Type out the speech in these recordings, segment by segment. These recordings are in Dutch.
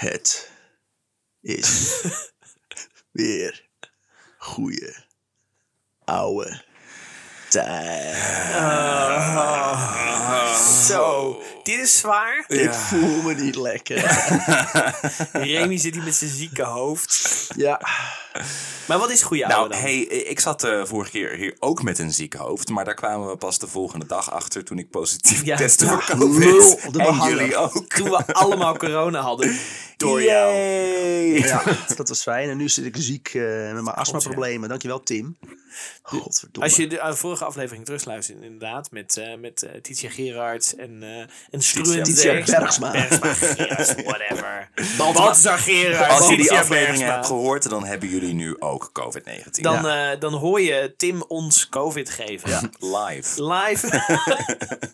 Het is weer goeie ouwe tijd. Zo, dit is zwaar. Ik voel me niet lekker. Remy zit hier met zijn zieke hoofd. ja, Maar wat is goede Nou, oude dan? hey, ik zat de vorige keer hier ook met een ziek hoofd. Maar daar kwamen we pas de volgende dag achter toen ik positief Ja, testte ja, voor COVID. lul, de en behanger. jullie ook. Toen we allemaal corona hadden. Door jou. Ja, dat was fijn. En nu zit ik ziek eh, met mijn astmaproblemen. Dankjewel, Tim. Godverdomme. Als je de uh, vorige aflevering terugluistert, inderdaad, met, eh met eh, Titia Gerards en, eh en Struent. Titia Bergsma. Bergsma. Bergsma, Gerards, whatever. Balthazar Gerards, Als je die Titia afleveringen Bergsma. hebt gehoord, dan hebben jullie nu ook COVID-19. Dan, eh, dan hoor je Tim ons COVID geven. Live. Live.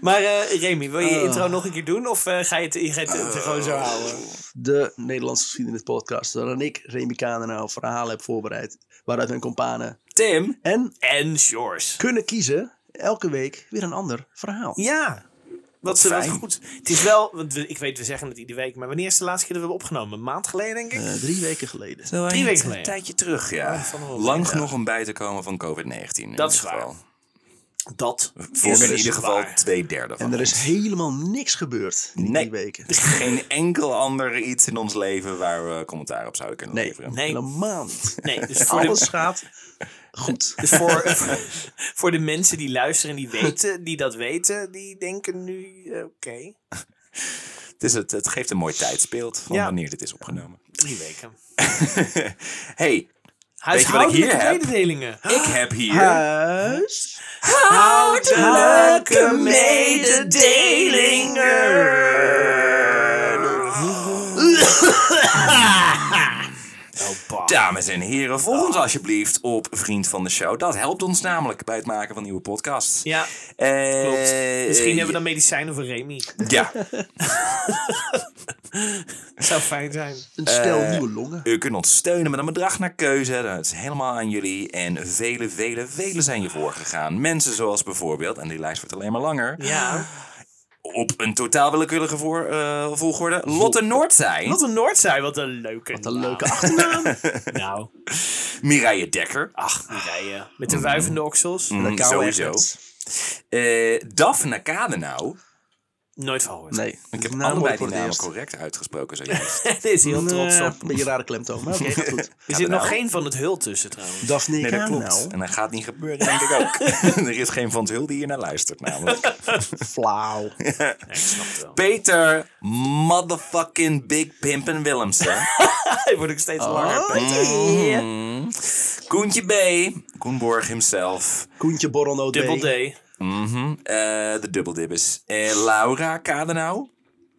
maar eh, Remy, wil je je Oh. intro nog een keer doen? Of eh, ga je het, je gaat het gewoon zo houden? de Nederlandse geschiedenis podcast. Waarin ik, Remy Kanenau, verhalen heb voorbereid. Waaruit mijn companen Tim, en En Shores. kunnen kiezen. Elke week weer een ander verhaal. Ja. Wat, ze fijn. goed. Het is wel, want we- ik weet, we zeggen het iedere week, maar wanneer is de laatste keer dat we hebben opgenomen? Een maand geleden, denk ik? Eh, drie weken geleden. Zo Drie een weken geleden. tijdje terug, ja. wel Lang genoeg om bij te komen van COVID-19. in Dat is waar. geval. Dat. Voor is in ieder geval waar. twee derde van En er is helemaal niks gebeurd in die Nee. drie weken. Geen enkel ander iets in ons leven waar we commentaar op zouden kunnen Nee, leveren. Nee. helemaal niet. Nee, dus voor de, Alles gaat goed. dus voor, voor de mensen die luisteren en die weten, die dat weten, die denken nu, eh, oké, Het, is het, het geeft een mooi tijdsbeeld van Ja. wanneer dit is opgenomen. drie weken. hey, Huishoudelijke hier heb? mededelingen. ik heb hier... Huis. How to look a maid a daily. Dames en heren, volg ons alsjeblieft op Vriend van de Show. Dat helpt ons namelijk bij het maken van nieuwe podcasts. Ja, Eh, klopt. Misschien hebben we dan medicijnen voor Remy. Ja, Zou fijn zijn. Een stel Eh, nieuwe longen. u kunt ons steunen met een bedrag naar keuze. Dat is helemaal aan jullie. En vele, vele, vele zijn je voorgegaan. Mensen zoals bijvoorbeeld, en die lijst wordt alleen maar langer... Ja. Op een totaal willekeurige voor, eh, volgorde, Lotte Noordzij, een Noordzij, wat een leuke Wat een naam. leuke achternaam. Nou, Mireille Dekker, ach, rijden. Met de wuivende oksels. Mm, sowieso. Eh Daphne Kadenau. Nooit van gehoord. Nee, Ik heb allebei die het namen correct uitgesproken zojuist. Daar is heel trots Nee, op. Een beetje rare klemtoon, maar oké, gaat goed. Er zit nog geen van het hul tussen trouwens. Daphne Nee, dat klopt. Kanau. En dat gaat niet gebeuren, denk ik ook. er is geen Van Zul die hier naar luistert, namelijk. Flauw. Ja, ik snap het wel. Peter motherfucking Big Pimpin Willemsen. Hij wordt ook steeds langer. Peter. Mm. Koentje B. Koenborg himself. Koentje Borrelnoot Dubbel B. D. Mhm. Eh, de dubbeldibbes. Eh Laura Kadenau.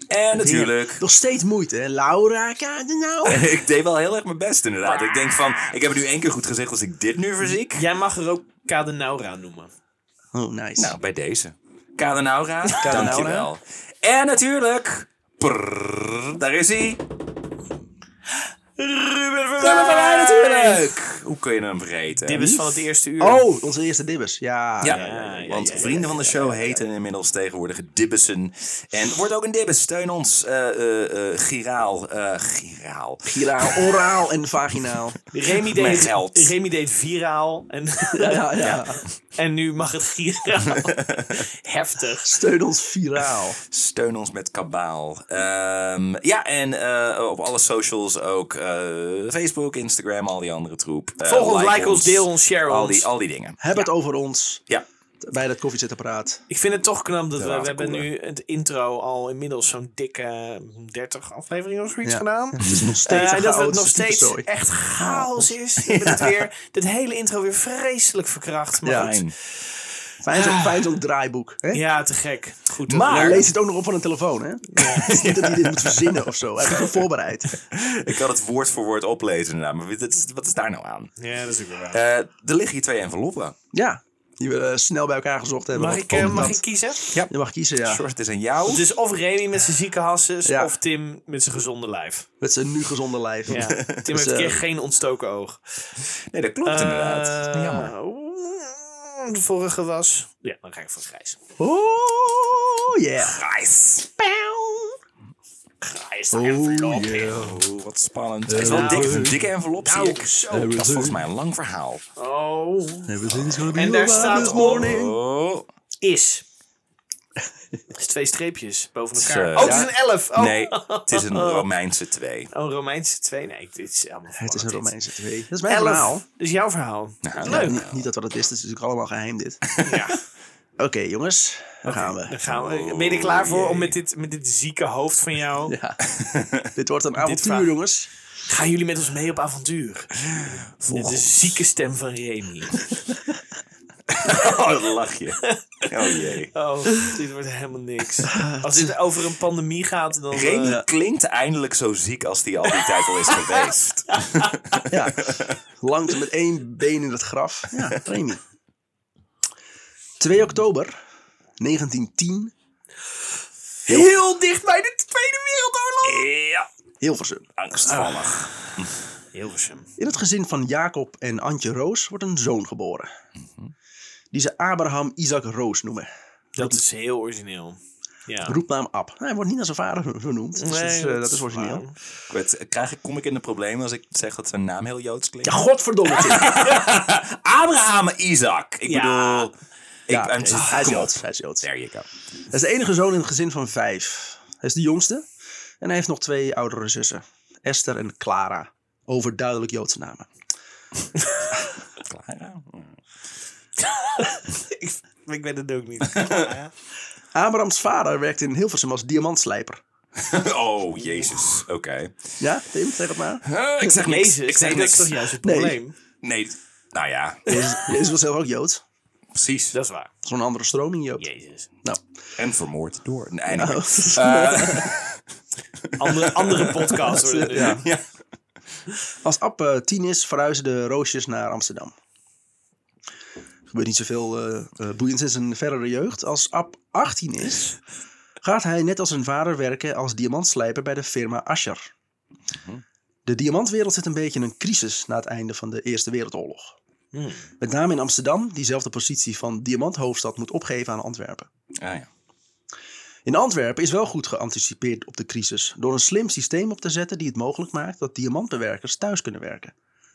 En natuurlijk... Nog steeds moeite, hè? Laura Kanau. ik deed wel heel erg mijn best inderdaad. Ik denk van, ik heb het nu één keer goed gezegd als ik dit nu verziek. Jij mag er ook Kadenaura noemen. Oh, nice. Nou, bij deze. Kadenaura, Kadenaura. dankjewel. En natuurlijk... prrr, daar is hij. Ruben Rijn natuurlijk. Hoe kun je hem vergeten? Dit is van het eerste uur. Oh, onze eerste dibbers. Ja. Ja, Ja, ja, want ja, ja, vrienden van de show heten inmiddels tegenwoordig Dibbessen. En wordt ook een Dibbes. Steun ons. eh eh eh giraal. eh giraal. Giraal, oraal en vaginaal. Remy deed, geld. Remy deed viraal. En, Ja, ja, ja. en nu mag het giraal. Heftig. Steun ons viraal. Steun ons met kabaal. Ehm, ja, en eh, op alle socials ook. Eh, Facebook, Instagram, al die andere troep. Eh, Volg ons, like ons, deel ons, share Al ons. die, al die dingen. Heb het over ons Ja. bij dat koffiezetapparaat. Ik vind het toch knap dat we, we hebben nu het intro al inmiddels zo'n dikke 30 afleveringen of zoiets Ja. gedaan. Het is nog Eh, steeds en dat het nog steeds echt chaos is. Heb het weer, dit hele intro weer vreselijk verkracht. Maar Ja. goed. Fijn. Zo'n zo'n draaiboek. Hè? Ja, te gek. Goed. Maar- leest het ook nog op van een telefoon, hè? Het is niet dat hij dit moet verzinnen of zo. Hij heeft het voorbereid. Ik kan het woord voor woord oplezen inderdaad. Maar wat is, wat is daar nou aan? Ja, dat is ook wel waar. Eh, er liggen hier twee enveloppen. Ja, die we eh, snel bij elkaar gezocht hebben. Mag ik, eh, mag ik kiezen? Je mag kiezen, ja. Short, het is aan jou. Dus of Remy met zijn zieke hasses Ja. of Tim met zijn gezonde lijf. Met zijn nu gezonde lijf. Ja. Tim heeft Dus, een keer geen ontstoken oog. Nee, dat klopt inderdaad. Jammer. De vorige was... Ja, dan ga ik voor grijs. Oh, yeah. Grijs. Toch envelop. yeah. Oh, wat spannend. Het is wel een dikke, een dikke envelop, zie Nou, ik. zo. Dat is volgens mij een lang verhaal. Oh. Everything's gonna be En daar staat this morning. Oh. Is. Het is twee streepjes boven Het is, elkaar. eh, oh, het is een elf. Oh. Nee, het is een Romeinse 2. Oh, Romeinse twee. Nee, dit is allemaal Het is een dit. Romeinse twee. Dat is mijn Elf. verhaal. Dus jouw verhaal. Nou, Leuk. Niet, niet dat we dat wisten, het is natuurlijk allemaal geheim dit. Ja. Oké jongens, daar gaan we. Dan gaan we. Ben je er klaar voor jee. om met dit, met dit zieke hoofd van jou... Ja. dit wordt een avontuur jongens. Gaan jullie met ons mee op avontuur? Met de zieke stem van Remy. Oh, dat lach je. Oh jee. Oh, dit wordt helemaal niks. Als dit over een pandemie gaat, dan... Remy eh, klinkt eindelijk zo ziek als die al die tijd al is geweest. Ja. Langzaam met één been in het graf. Ja, Remy. 2 oktober 1910, heel dicht bij de Tweede Wereldoorlog. Ja, Hilversum. angstvallig. Hilversum. In het gezin van Jacob en Antje Roos wordt een zoon geboren. Die ze Abraham Isaac Roos noemen. Dat is heel origineel. Ja. Roepnaam Ab. Hij wordt niet naar zijn vader vernoemd. Dus dat, is, eh, dat is origineel. Ik weet, krijg ik, kom ik in de problemen als ik zeg dat zijn naam heel Joods klinkt? Ja, godverdomme. Abraham Isaac. Ik Ja. bedoel... Ik, Ja, hij is. Joods. Hij is Joods. There you go. Hij is de enige zoon in een gezin van vijf. Hij is de jongste. En hij heeft nog twee oudere zussen. Esther en Clara. Overduidelijk Joodse namen. Clara? ik, ik weet het ook niet. Abrahams vader werkt in Hilversum als diamantslijper. Oh, jezus. Oké. Ja, Tim, zeg het maar. Ik zeg niks. Jezus, Ik zeg nee, dat is niks. toch juist het Nee. probleem? Nee, nou ja, Jezus, Jezus was zelf ook Joods. precies. Dat is waar. Zo'n andere stroming Jood. Jezus. Nou, En vermoord door. Nee, nee. nou, Andere, andere podcast ja. Ja. Als Ab eh, tien is, verhuizen de Roosjes naar Amsterdam. Gebeurt niet zoveel eh eh, boeiends in zijn verdere jeugd. Als Ab 18 is, gaat hij net als zijn vader werken als diamantslijper bij de firma Ascher. De diamantwereld zit een beetje in een crisis na het einde van de Eerste Wereldoorlog. Hmm. Met name in Amsterdam, diezelfde positie van diamanthoofdstad moet opgeven aan Antwerpen. Ah, ja. In Antwerpen is wel goed geanticipeerd op de crisis door een slim systeem op te zetten die het mogelijk maakt dat diamantbewerkers thuis kunnen werken.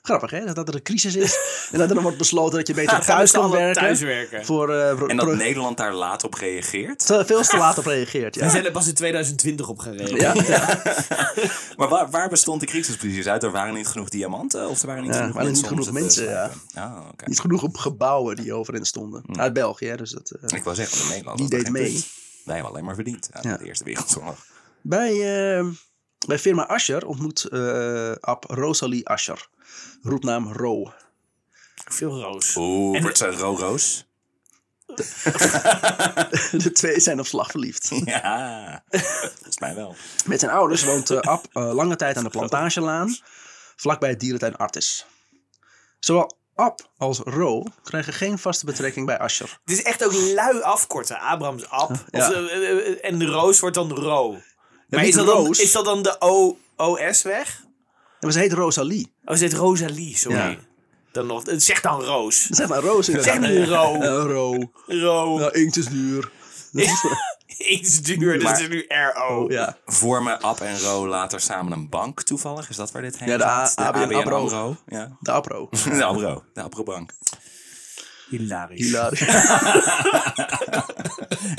Grappig hè, dat er een crisis is en dat er dan wordt besloten dat je beter thuis kan werken. thuiswerken. Voor, eh, En dat Nederland daar laat op reageert. te- veel te laat op reageert. We Ja. zijn er pas in 2020 op gereden. Ja, ja. Maar waar, waar bestond de crisis precies uit? Er waren niet genoeg diamanten? Of er waren niet Ja, genoeg waren niet mensen? om genoeg mensen, slijpen? Ah, oké. Niet genoeg op gebouwen die overeind stonden. Uit België, hè, dus dat... eh. Ik wou zeggen, in Nederland. Die deed mee. punt. Wij hebben alleen maar verdiend aan Ja. de Eerste Wereldoorlog. Bij, eh, bij firma Ascher ontmoet eh Ab Rosalie Ascher. Roepnaam Ro. Veel roos. Oeh, En- wordt ze roos? De twee zijn op slag verliefd. Ja, volgens mij wel. Met zijn ouders woont eh, Ab eh, lange tijd aan de Plantagelaan, vlakbij het dierentuin Artis. Zowel Ab als Ro krijgen geen vaste betrekking bij Ascher. Het is echt ook lui afkorten. Abrams Ab. Ja. Of, en de roos wordt dan Ro. Maar is dat, dan, is dat dan de O, OS weg? En ze heet Rosalie. Oh, ze heet Rosalie, sorry. Ja. Dan nog, zeg dan Roos. Zeg maar Roos inderdaad. Zeg niet Ro. Ja, Ro. Ro. Ja, inkt is duur. Iets duur, dus Maar- het is nu RO. Ja. Vormen Ab en Ro later samen een bank toevallig? Is dat waar dit heen Ja, de gaat? A- ABN. Ja. De Apro. De Abro. De Abro-bank. Hilarisch. Hilarisch.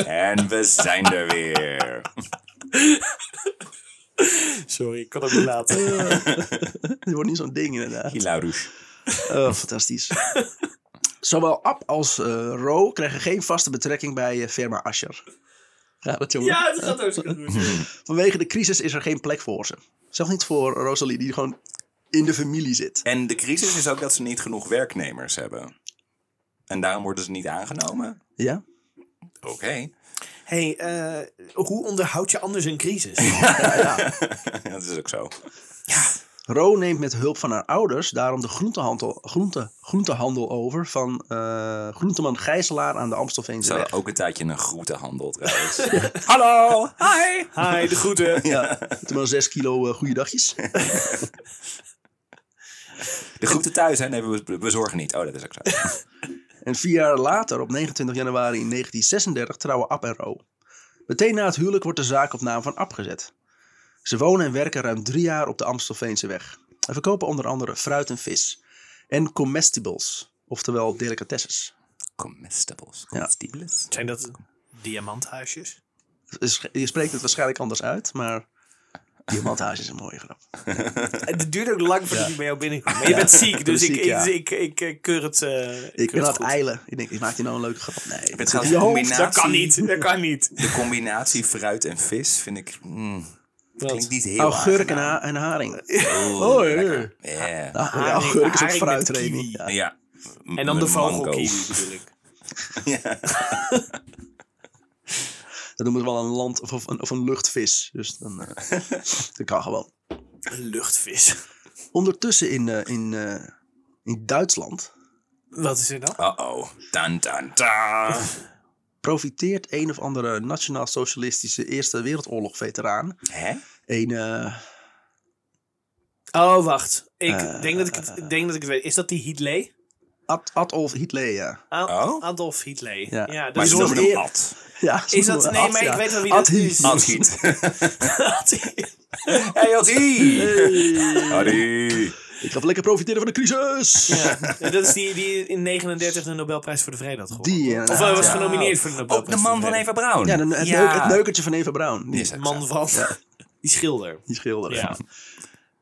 En we zijn er weer. Sorry, ik kan het niet laten. Dit wordt niet zo'n ding inderdaad. Hilarisch. Oh, fantastisch. Zowel Ab als eh, Ro krijgen geen vaste betrekking bij eh, firma Ascher. Ja, dat jongen. Ja, het gaat hartstikke goed. Vanwege de crisis is er geen plek voor ze. Zelfs niet voor Rosalie, die gewoon in de familie zit. En de crisis is ook dat ze niet genoeg werknemers hebben. En daarom worden ze niet aangenomen? Ja? Oké. Hey, eh, hoe onderhoud je anders een crisis? dat is ook zo. Ro neemt met hulp van haar ouders daarom de groentehandel, groente, groentehandel over van eh, groenteman Gijzelaar aan de Amstelveense weg. ook een tijdje een groentehandel trouwens. Hallo, hi. Hi, de groeten. Ja, toen maar zes kilo eh goede dagjes. De groeten thuis, hè? Nee, we we bezorgen niet. Oh, dat is ook zo. En vier jaar later, op 29 januari 1936, trouwen Ab en Ro. Meteen na het huwelijk wordt de zaak op naam van Ab gezet. Ze wonen en werken ruim drie jaar op de Amstelveense weg. En verkopen onder andere fruit en vis. En comestibles, oftewel delicatesses. Comestibles. Ja. Comestibles. Zijn dat diamanthuisjes? Je spreekt het waarschijnlijk anders uit, maar diamanthuis is een mooie grap. Het duurt ook lang voordat ik bij jou binnenkom. Maar je bent ziek, dus ziek, ik, ja. ik, ik, ik keur het eh, Ik keur ben het aan het goed. eilen. Ik denk, ik maak je nou een leuke grap. Nee, het je hoofd. combinatie- Dat kan niet, dat kan niet. De combinatie fruit en vis vind ik... mm, klinkt niet heel Augurk en, en haring. Oeh, Oh, ja. lekker. Ja. Ah, Haring- augurk is ook. Ja. Ja. En dan de vogelkiwi bedoel ik. Dat noemen we wel een land of, of, een, of een luchtvis. Dus dan, eh, dat kan gewoon. Een luchtvis. Ondertussen in, eh, in, eh, in Duitsland Wat is er dan? Uh-oh. Tan, tan, tan. profiteert een of andere nationaal-socialistische Eerste Wereldoorlog veteraan. Hè? Een, eh, Oh, wacht. Ik, denk dat ik, het, ik denk dat ik het weet. Is dat die Hitler? Ad- Adolf Hitler, ja. Ad- Oh? Adolf Hitler. Ja. Ja, dat Maar is ze Ad. Ja Is dat- nee, maar ik weet wel wie dat is. Adhiet. Hey, Adhiet. Hey. Adhiet. Ik ga lekker profiteren van de crisis. Ja, en dat is die die in 39 de Nobelprijs voor de Vrede had gewonnen. Die, Of hij was ja. genomineerd voor de Ook Nobelprijs de man van. Eva Braun. Ja, dan, het, Ja. neuk- het neukertje van Eva Braun. Die Man van... Die schilder. die schilder. Ja.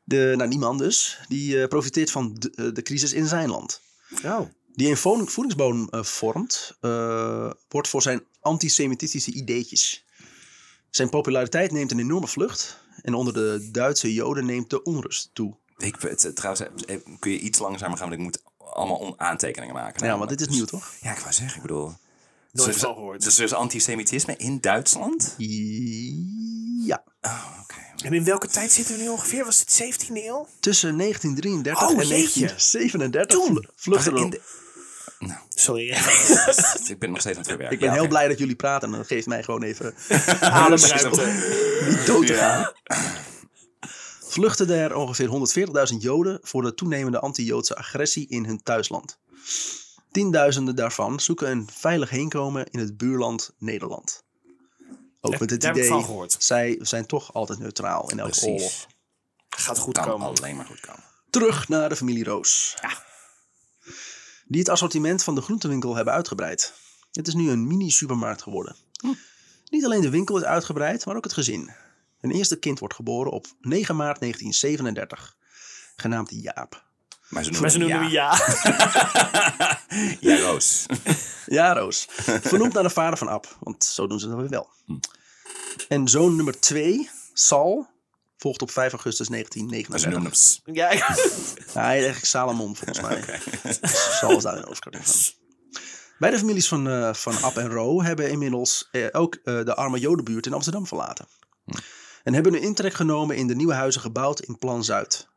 De, nou, die man dus. Die eh, profiteert van de, eh, de crisis in zijn land. Oh. Die een vo- voedingsbodem eh, vormt, eh, wordt voor zijn antisemitistische ideetjes. Zijn populariteit neemt een enorme vlucht. En onder de Duitse Joden neemt de onrust toe. Ik, het, het- trouwens, eh, kun je iets langzamer gaan, want ik moet allemaal aantekeningen maken. Ja, want dit is Dus- nieuw, toch? Ja, ik wou zeggen, ik bedoel... Nooit dus, gehoord. Dus er is antisemitisme in Duitsland? Ja. Oh, oké. En in welke tijd zitten we nu ongeveer? Was het 17e eeuw? Tussen 1933 Oh, en jeetje. 1937 Toen. vlu- vluchtte Was er in de- Nou, Sorry. ik ben nog steeds aan het verwerken. Ik ben Ja, heel blij dat jullie praten. En dat geeft mij gewoon even Ademruimte. niet dood te gaan. Ja. Vluchtten er ongeveer 140.000 Joden voor de toenemende anti-Joodse agressie in hun thuisland. Tienduizenden daarvan zoeken een veilig heenkomen in het buurland Nederland. Ook met het idee, van gehoord. zij zijn toch altijd neutraal in elke oorlog. Precies. Gaat goed Kan komen. alleen maar goed komen. Terug naar de familie Roos. Die het assortiment van de groentewinkel hebben uitgebreid. Het is nu een mini-supermarkt geworden. Niet alleen de winkel is uitgebreid, maar ook het gezin. Hun eerste kind wordt geboren op 9 maart 1937. Genaamd Jaap. Maar ze noemen, Maar hem ja. Ja, Roos. Ja, Roos. Vernoemd naar de vader van Ab, want zo doen ze dat weer wel. En zoon nummer 2, Sal, volgt op 5 augustus Maar ze 1939. noemen hem... S- ja. ik- Ja, hij is eigenlijk Salomon volgens mij. Sal is daar een overkorting van. Beide families van, eh, van Ab en Ro hebben inmiddels eh, ook eh, de arme Jodenbuurt in Amsterdam verlaten. En hebben een intrek genomen in de nieuwe huizen gebouwd in Plan Zuid.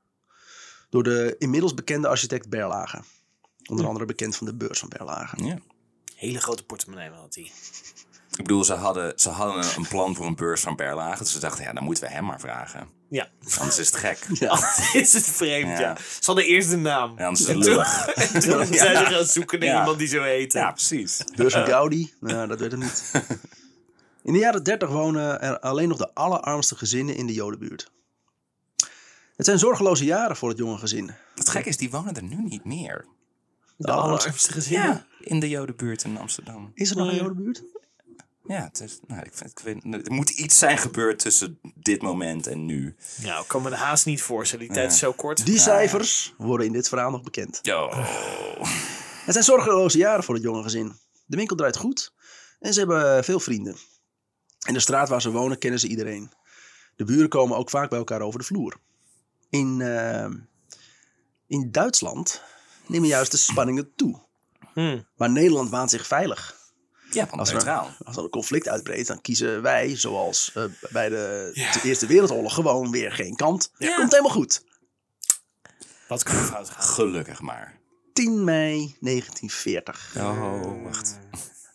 Door de inmiddels bekende architect Berlage. Onder andere bekend van de beurs van Berlage. Ja. Hele grote portemonnee had hij. Ik bedoel, ze hadden, ze hadden een- plan voor een beurs van Berlage. Dus ze dachten, ja, dan moeten we hem maar vragen. Ja. Anders is het gek. Ja. is het vreemd, ja. Ja. Ze hadden eerst de naam. Ja, anders is het En toen-. En toen zijn ze gaan zoeken naar Ja. iemand die zo heette. Ja, precies. Beurs van Gaudi, nou, dat werd het niet. In de jaren 30 wonen er alleen nog de allerarmste gezinnen in de Jodenbuurt. Het zijn zorgeloze jaren voor het jonge gezin. Het gek is, die wonen er nu niet meer. De Oh, allerarmste gezinnen. In de Jodenbuurt in Amsterdam. Is er nog een Nee. Jodenbuurt? Ja, het, is, nou, ik vind, ik weet, er moet iets zijn gebeurd tussen dit moment en nu. Nou, ik kan me de haast niet voorstellen. Die tijd is zo kort. Die cijfers worden in dit verhaal nog bekend. Yo. Het zijn zorgeloze jaren voor het jonge gezin. De winkel draait goed en ze hebben veel vrienden. In de straat waar ze wonen kennen ze iedereen. De buren komen ook vaak bij elkaar over de vloer. In, eh, in Duitsland nemen juist de spanningen toe. Hmm. Maar Nederland waant zich veilig. Ja, want Als er, als er een conflict uitbreekt, dan kiezen wij, zoals eh, bij de, de Eerste Wereldoorlog, gewoon weer geen kant. Ja. Komt helemaal goed. Wat kan fout gaan? Gelukkig maar. 10 mei 1940. Oh, wacht.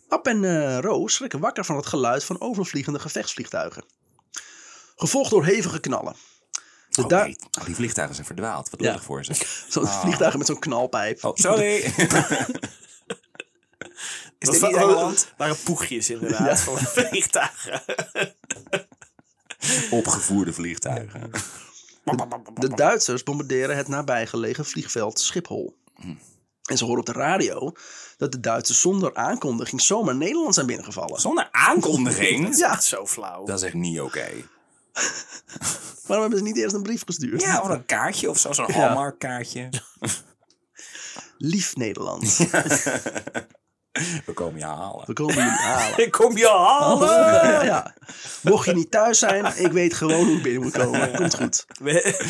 Ab en eh, Roos schrikken wakker van het geluid van overvliegende gevechtsvliegtuigen. Gevolgd door hevige knallen. De Oh, nee, oh, die vliegtuigen zijn verdwaald. Wat Ja. voor ze. Zo'n vliegtuigen met zo'n knalpijp. Oh, sorry. is dit niet wa- Engeland? waren poegjes inderdaad van vliegtuigen. Opgevoerde vliegtuigen. De Duitsers bombarderen het nabijgelegen vliegveld Schiphol. En ze horen op de radio dat de Duitsers zonder aankondiging zomaar Nederland zijn binnengevallen. Zonder aankondiging? Ja, Dat is zo flauw. Dat is echt niet oké. waarom hebben ze niet eerst een brief gestuurd? Ja, of een kaartje of zo, zo'n. Hallmark kaartje. Lief Nederland, We komen je halen. we komen jullie halen. Ik kom je halen. ja. Mocht je niet thuis zijn, ik weet gewoon hoe ik binnen moet komen. Komt goed.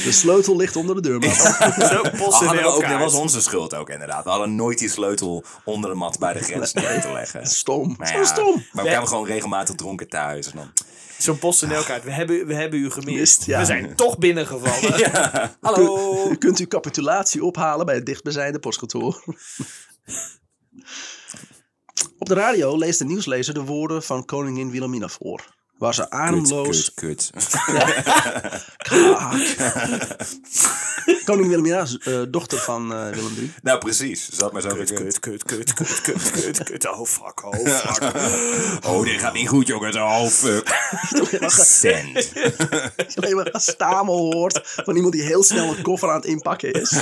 De sleutel ligt onder de deurmat. Zo we ook, dat was onze schuld ook inderdaad. We hadden nooit die sleutel onder de mat bij de grens neer te leggen. Stom. Maar Zo stom. Maar we kwamen gewoon regelmatig dronken thuis. En dan, Zo'n PostNL-kaart. We hebben, we hebben u gemist. Mist, ja. We zijn toch binnengevallen. hallo! U kunt uw capitulatie ophalen bij het dichtbijzijnde postkantoor. Op de radio leest de nieuwslezer de woorden van koningin Wilhelmina voor. Waar ze ademloos... Kut, kut, kut. Koningin Wilhelmina, is, eh, dochter van eh, Willem III. Nou, precies. Zat maar zo Kut, kut, kut, kut, kut, kut, kut, kut. Oh, fuck, oh, fuck. Oh, dit gaat niet goed, jongens. Oh, fuck. Send. Als je alleen maar gestamel hoort van iemand die heel snel een koffer aan het inpakken is.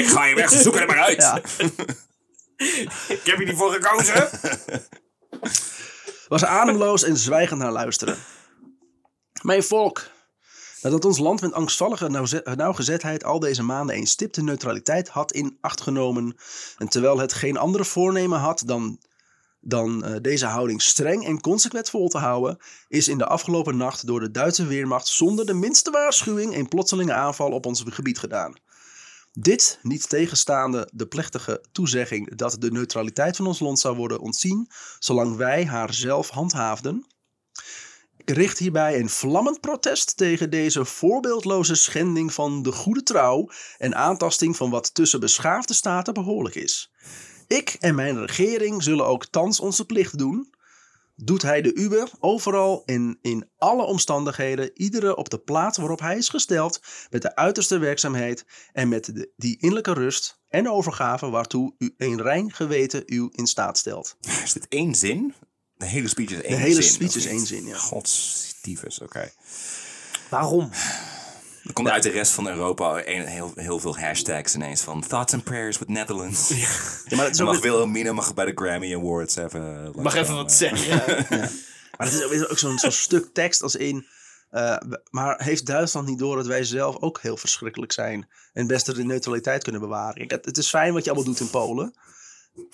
Ik ga je weg, zoek er maar uit. Ja. Ik heb hier niet voor gekozen. Ze ademloos en zwijgend naar luisteren. Mijn volk. Nadat ons land met angstvallige nauwgezetheid al deze maanden een stipte neutraliteit had in acht genomen. En terwijl het geen andere voornemen had dan, dan eh, deze houding streng en consequent vol te houden, is in de afgelopen nacht door de Duitse Weermacht zonder de minste waarschuwing een plotselinge aanval op ons gebied gedaan. Dit niet tegenstaande de plechtige toezegging dat de neutraliteit van ons land zou worden ontzien, zolang wij haar zelf handhaafden. Ik richt hierbij een vlammend protest tegen deze voorbeeldloze schending van de goede trouw en aantasting van wat tussen beschaafde staten behoorlijk is. Ik en mijn regering zullen ook thans onze plicht doen. Doet hij de uwe overal en in alle omstandigheden, iedere op de plaats waarop hij is gesteld, met de uiterste werkzaamheid en met de, die innerlijke rust en overgave waartoe u een rein geweten u in staat stelt. Is dit één zin? De hele speech is één De hele zin. speech is één zin, ja. Oké. Waarom? Er komt uit de rest van Europa een, heel, heel veel hashtags ineens van Thoughts and Prayers with Netherlands. Ja, maar is ook mag Wilhelmina mag bij de Grammy Awards even... Mag even wat zeggen. Maar het is ook- zo'n zo'n stuk tekst als in. eh, maar heeft Duitsland niet door dat wij zelf ook heel verschrikkelijk zijn? En best de neutraliteit kunnen bewaren? Kijk, het, het is fijn wat je allemaal doet in Polen.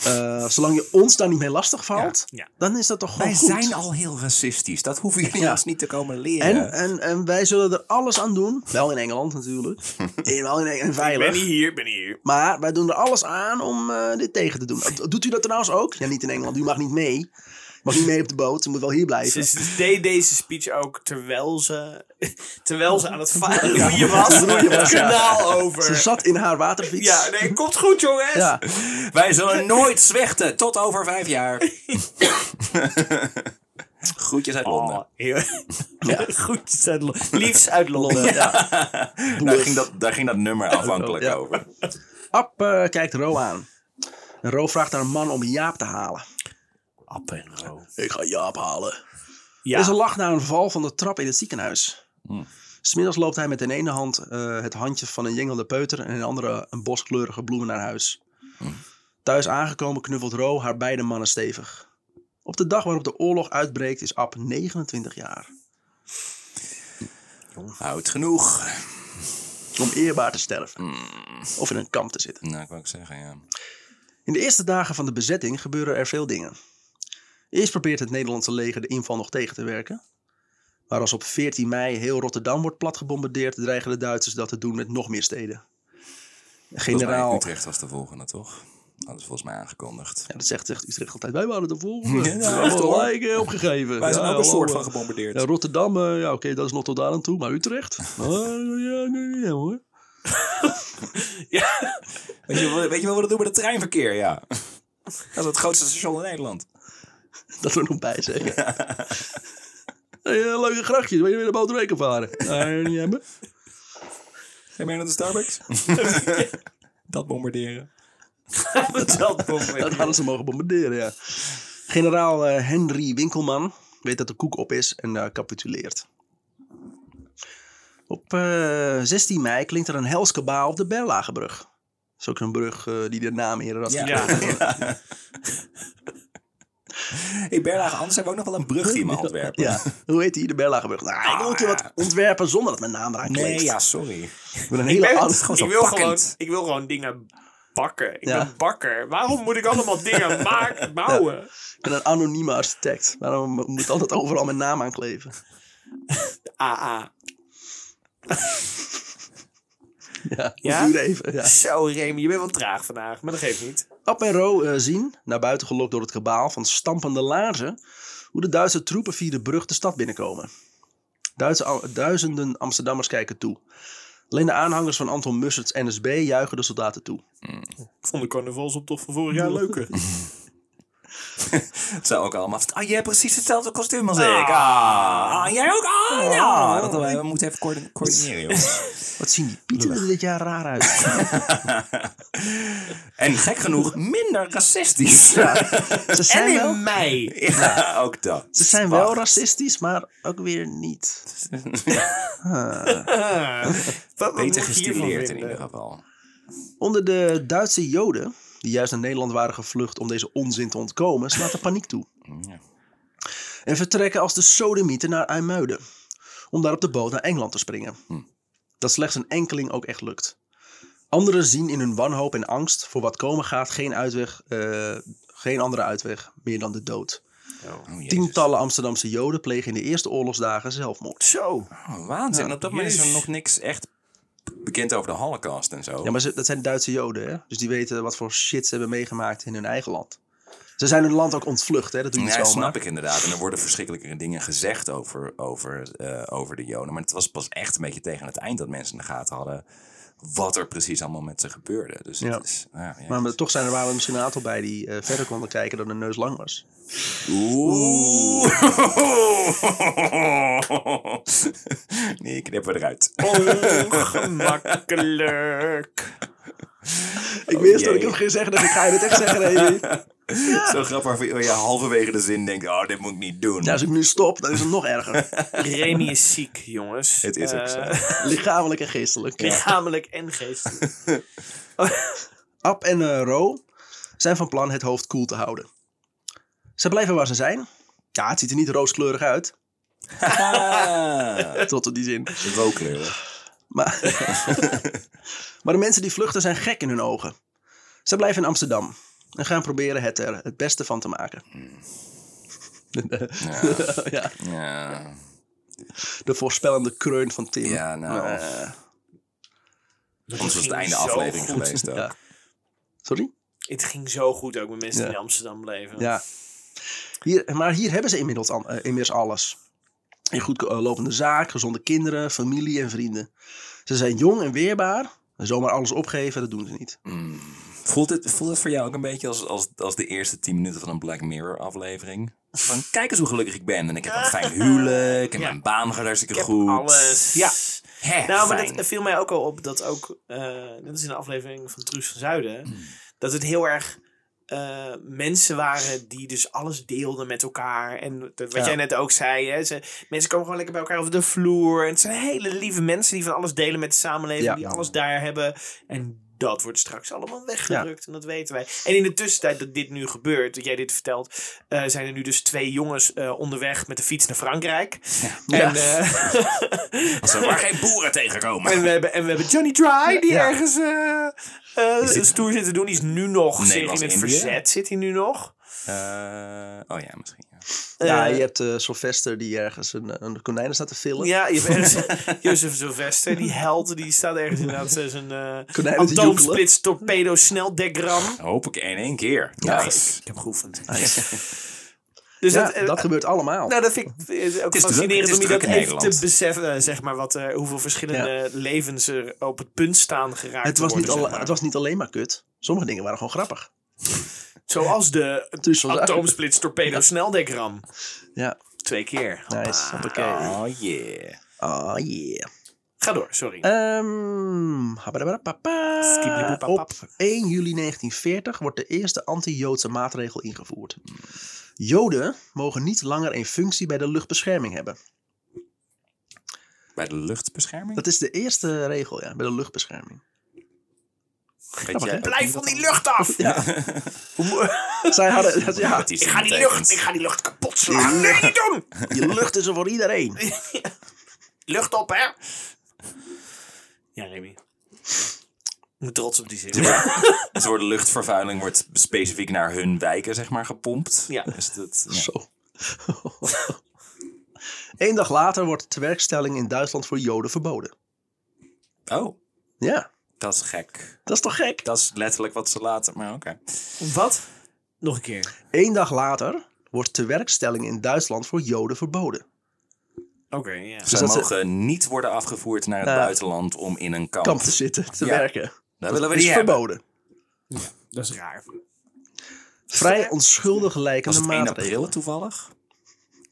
Eh, zolang je ons daar niet mee lastig valt, Ja, ja. dan is dat toch gewoon Wij goed. zijn al heel racistisch. Dat hoeven jullie Ja. ons niet te komen leren. en, en, en wij zullen er alles aan doen. Wel in Engeland natuurlijk. in, wel in, en Ik ben veilig. hier, ik ben hier. Maar wij doen er alles aan om eh, dit tegen te doen. Doet u dat trouwens ook? Ja, niet in Engeland. U mag niet mee. Mag niet mee op de boot. U moet wel hier blijven. Ze ze deed deze speech ook terwijl ze, terwijl ze aan het va- roeien was. Het kanaal Ze over. zat in haar waterfiets. Ja, nee, komt goed jongens. Ja. Wij zullen nooit zwichten tot over vijf jaar. Groetjes uit Londen. Oh, heel, Goed uit Londen. Liefst uit Londen. daar, ging dat, daar ging dat nummer afhankelijk Ja. over. Ab eh, kijkt Ro aan. En Ro vraagt aan een man om Jaap te halen. App en ro. Ik ga Jaap halen. Ja. Ze lacht na een val van de trap in het ziekenhuis. Smiddags loopt hij met in ene hand eh, het handje van een jengelde peuter en in de andere een bos kleurige bloemen naar huis. Thuis aangekomen knuffelt Ro haar beide mannen stevig. Op de dag waarop de oorlog uitbreekt is Ab 29 jaar. Oud genoeg. Om eerbaar te sterven. Of in een kamp te zitten. Nou, ik wou ook zeggen, ja. In de eerste dagen van de bezetting gebeuren er veel dingen. Eerst probeert het Nederlandse leger de inval nog tegen te werken. Maar als op 14 mei heel Rotterdam wordt platgebombardeerd, dreigen de Duitsers dat te doen met nog meer steden. Generaal, Utrecht was de volgende, toch? Dat is volgens mij aangekondigd. ja, dat zegt, zegt Utrecht altijd, wij waren de volgende. Ja, Ja, echt gelijk eh, opgegeven. Wij zijn Ja, ook een soort eh, van gebombardeerd. ja, Rotterdam, eh, ja oké, dat is nog tot daar aan toe, maar Utrecht? Ah, ja, nee, ja, hoor. Weet, je, weet je wel wat we doen met het treinverkeer? Ja. Dat is het grootste station in Nederland. Dat we nog bij zeggen. Hey, eh, leuke grachtjes, wil je weer de boot reken varen? Nee, niet hebben. Ga je mee naar de Starbucks? dat bombarderen. Dat Dat hadden ze mogen bombarderen, ja. Generaal eh, Henry Winkelman, weet dat de koek op is en eh, capituleert. Op eh, 16 mei klinkt er een hels kabaal op de Berlagebrug. Dat is ook een brug die de naam eerder had. Ja. Ja. Hey Berlage, anders hebben we ook nog wel een brugje in mijn Antwerpen. Ja, hoe heet die? De Berlagebrug. Nou, ik wil een keer wat ontwerpen zonder dat mijn naam eraan kleeft. Nee, ja, sorry. Ik ben een Ik, hele ben- gewoon ik, wil pakkend. gewoon, ik wil gewoon dingen bakken. Ik Ja. ben bakker. Waarom moet ik allemaal dingen maken, bouwen? Ik ben een anonieme architect. Waarom moet ik altijd overal mijn naam aankleven? AA. Ja, Ja? duurde even. Ja. Zo, Remy, je bent wel traag vandaag, maar dat geeft niet. Ab en Ro eh, zien, naar buiten gelokt door het kabaal van stampende laarzen, hoe de Duitse troepen via de brug de stad binnenkomen. Duitse, duizenden Amsterdammers kijken toe. Alleen de aanhangers van Anton Mussert's NSB juichen de soldaten toe. Ik vond de carnavalsoptocht van vorig jaar leuker. Zou ook allemaal... Ah, jij hebt precies hetzelfde kostuum als ik. Ah, ah, jij ook? Ah, ja. Dat, we, we moeten even coördi- coördineren. Wat zien die pieten er dit jaar raar uit. En gek genoeg, minder racistisch. Ze En zijn, wel, in mei. Ja, ook dat. ze zijn wel racistisch, maar ook weer niet. Ah. Beter gestileerd in ieder geval. Onder de Duitse Joden, die juist naar Nederland waren gevlucht om deze onzin te ontkomen, slaat de paniek toe. Ja. En vertrekken als de sodemieten naar IJmuiden. Om daar op de boot naar Engeland te springen. Dat slechts een enkeling ook echt lukt. Anderen zien in hun wanhoop en angst voor wat komen gaat geen uitweg, eh, geen andere uitweg meer dan de dood. Oh, jezus. Tientallen Amsterdamse Joden plegen in de eerste oorlogsdagen zelfmoord. Zo. Oh, waanzin. Op dat moment is er nog niks echt bekend over de Holocaust en zo. Ja, maar ze, dat zijn Duitse Joden, hè? Dus die weten wat voor shit ze hebben meegemaakt in hun eigen land. Ze zijn hun land ook ontvlucht, hè? Dat doe je Ja, snap ik inderdaad. En er worden verschrikkelijke dingen gezegd over, over, eh, over de Joden. Maar het was pas echt een beetje tegen het eind dat mensen in de gaten hadden wat er precies allemaal met ze gebeurde. Dus Ja. het is, ja, ja. Maar toch zijn er waren er misschien een aantal bij die eh, verder konden kijken dan hun neus lang was. Oeh. nee, knippen eruit. Ongemakkelijk. Ik wist dat ik hem ging zeggen, dus ik ga je dit echt zeggen, Remy. Zo grappig waar je halverwege de zin denkt, oh, dit moet ik niet doen. Ja, als ik nu stop, dan is het nog erger. Remy is ziek, jongens. Het is ook Eh, zo. Lichamelijk en geestelijk. Lichamelijk en geestelijk. Ab en eh, Ro zijn van plan het hoofd koel te houden. Ze blijven waar ze zijn. Ja, het ziet er niet rooskleurig uit. Tot op die zin. rookkleurig. Maar, maar de mensen die vluchten zijn gek in hun ogen. Ze blijven in Amsterdam. En gaan proberen het er het beste van te maken. ja, Ja, de voorspellende kreun van Tim. ja nou, Eh, anders was het einde aflevering goed. geweest ook. ja. Sorry? Het ging zo goed ook met mensen Ja. die in Amsterdam bleven. Ja. Hier, maar hier hebben ze inmiddels, al- eh, inmiddels alles. Een goed eh, lopende zaak, gezonde kinderen, familie en vrienden. Ze zijn jong en weerbaar. En zomaar alles opgeven, dat doen ze niet. Voelt het, voelt het voor jou ook een beetje als, als, als de eerste 10 minuten van een Black Mirror aflevering? Van kijk eens hoe gelukkig ik ben. En ik heb een fijn huwelijk. En Ja. mijn baan gaat hartstikke Ik heb goed. alles. Ja. Hè, Nou, maar dat viel mij ook al op dat ook, eh net als in de aflevering van Truus van Zuiden, Hmm. dat het heel erg eh, mensen waren die dus alles deelden met elkaar. En wat Ja. jij net ook zei, hè, ze, mensen komen gewoon lekker bij elkaar over de vloer. En het zijn hele lieve mensen die van alles delen met de samenleving, Ja. die alles daar hebben. En dat wordt straks allemaal weggedrukt en dat weten wij. En in de tussentijd dat dit nu gebeurt, dat jij dit vertelt, eh, zijn er nu dus twee jongens eh, onderweg met de fiets naar Frankrijk. En, eh, Als er maar geen boeren tegenkomen. en we hebben, en we hebben Johnny Dry, die Ja. ergens dit- stoer zit te doen. Die is nu nog zich in het verzet. Zit hij nu nog? Eh, oh ja, misschien. Ja. ja, Eh, je hebt eh Sylvester die ergens een, een konijn staat te villen. Ja, je hebt ergens Jozef Sylvester, die held, die staat ergens inderdaad zijn eh te atoomsplits torpedo sneldekram. Hoop ik in één keer. Ja. Nice. Ik heb geoefend. Dus Ja, dat, dat gebeurt allemaal. nou, dat vind ik eh, ook is druk, fascinerend om je dat even te beseffen, zeg maar, wat, eh, hoeveel verschillende levens er op het punt staan geraakt het, was niet al, zeg maar. het was niet alleen maar kut. Sommige dingen waren gewoon grappig. Zoals de Truus van Zuiden. atoomsplits torpedo sneldekram. Ja, Twee keer. nice. Hoppakee. Oh yeah. Oh yeah. Ga door, sorry. Ehm, op 1 juli 1940 wordt de eerste anti-Joodse maatregel ingevoerd. Joden mogen niet langer een functie bij de luchtbescherming hebben. Bij de luchtbescherming? Dat is de eerste regel, ja, bij de luchtbescherming. Jij Blijf van die lucht af! Zij hadden, ja, Ik ga die lucht, ik ga die lucht kapot slaan. Nee, niet doen! die lucht is er voor iedereen. Lucht op, hè? Ja, Remy. Ik ben trots op die zin. Dus door de luchtvervuiling wordt specifiek naar hun wijken zeg maar gepompt. Ja. Dus dat, ja. Zo. Eén dag later wordt de tewerkstelling in Duitsland voor Joden verboden. Oh, Ja, dat is gek. dat is toch gek? Dat is letterlijk wat ze laten, maar oké. Wat? Nog een keer. Eén dag later wordt tewerkstelling in Duitsland voor Joden verboden. Oké, ja. Ze dat ze- mogen niet worden afgevoerd naar het Ja. buitenland om in een kamp. Kamp te zitten, te Ja. werken. Dat willen we is niet hebben. verboden. Dat is raar. Vrij onschuldig Was lijkende het 1 maatregelen. april toevallig?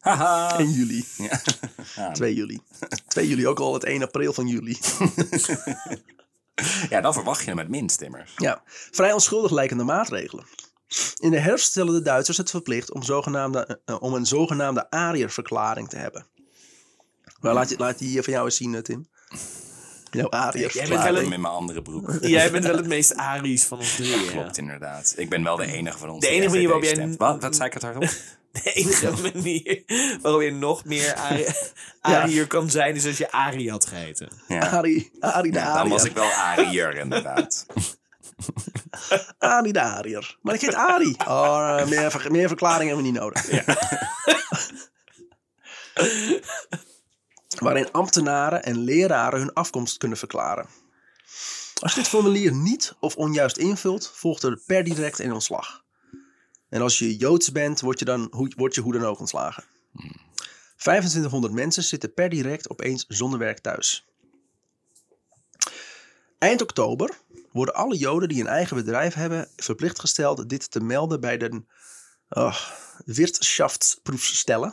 Haha. 1 juli. Ja. 2 juli. 2 juli, ook al het 1 april van juli. ja, dan verwacht je hem het minst immers. Ja, vrij onschuldig lijkende maatregelen. In de herfst stellen de Duitsers het verplicht om, zogenaamde, eh, om een zogenaamde Arierverklaring te hebben. Maar laat, je, laat die van jou eens zien, eh, Tim. Jouw Jij bent wel in mijn andere broek. Jij bent wel het meest Aries van ons drie. ja. Klopt inderdaad. Ik ben wel de enige van ons. De die enige manier waarop FVD jij- stemt. Wat, wat zei ik het hardop? De enige manier waarop je nog meer Ari- Ariër kan zijn, is als je Ari had geheten. Ja. Arie, Arie de Ja, Ariër. dan was ik wel Ariër inderdaad. Arie de Ariër. Maar ik heet Arie. Oh, eh, meer, ver- meer verklaring hebben we niet nodig. Waarin ambtenaren en leraren hun afkomst kunnen verklaren. Als je dit formulier niet of onjuist invult, volgt er per direct een ontslag. En als je Joods bent, word je, dan, hoe- word je hoe dan ook ontslagen. 2500 mensen zitten per direct opeens zonder werk thuis. Eind oktober worden alle Joden die een eigen bedrijf hebben verplicht gesteld dit te melden bij de oh, Wirtschaftsproefstellen.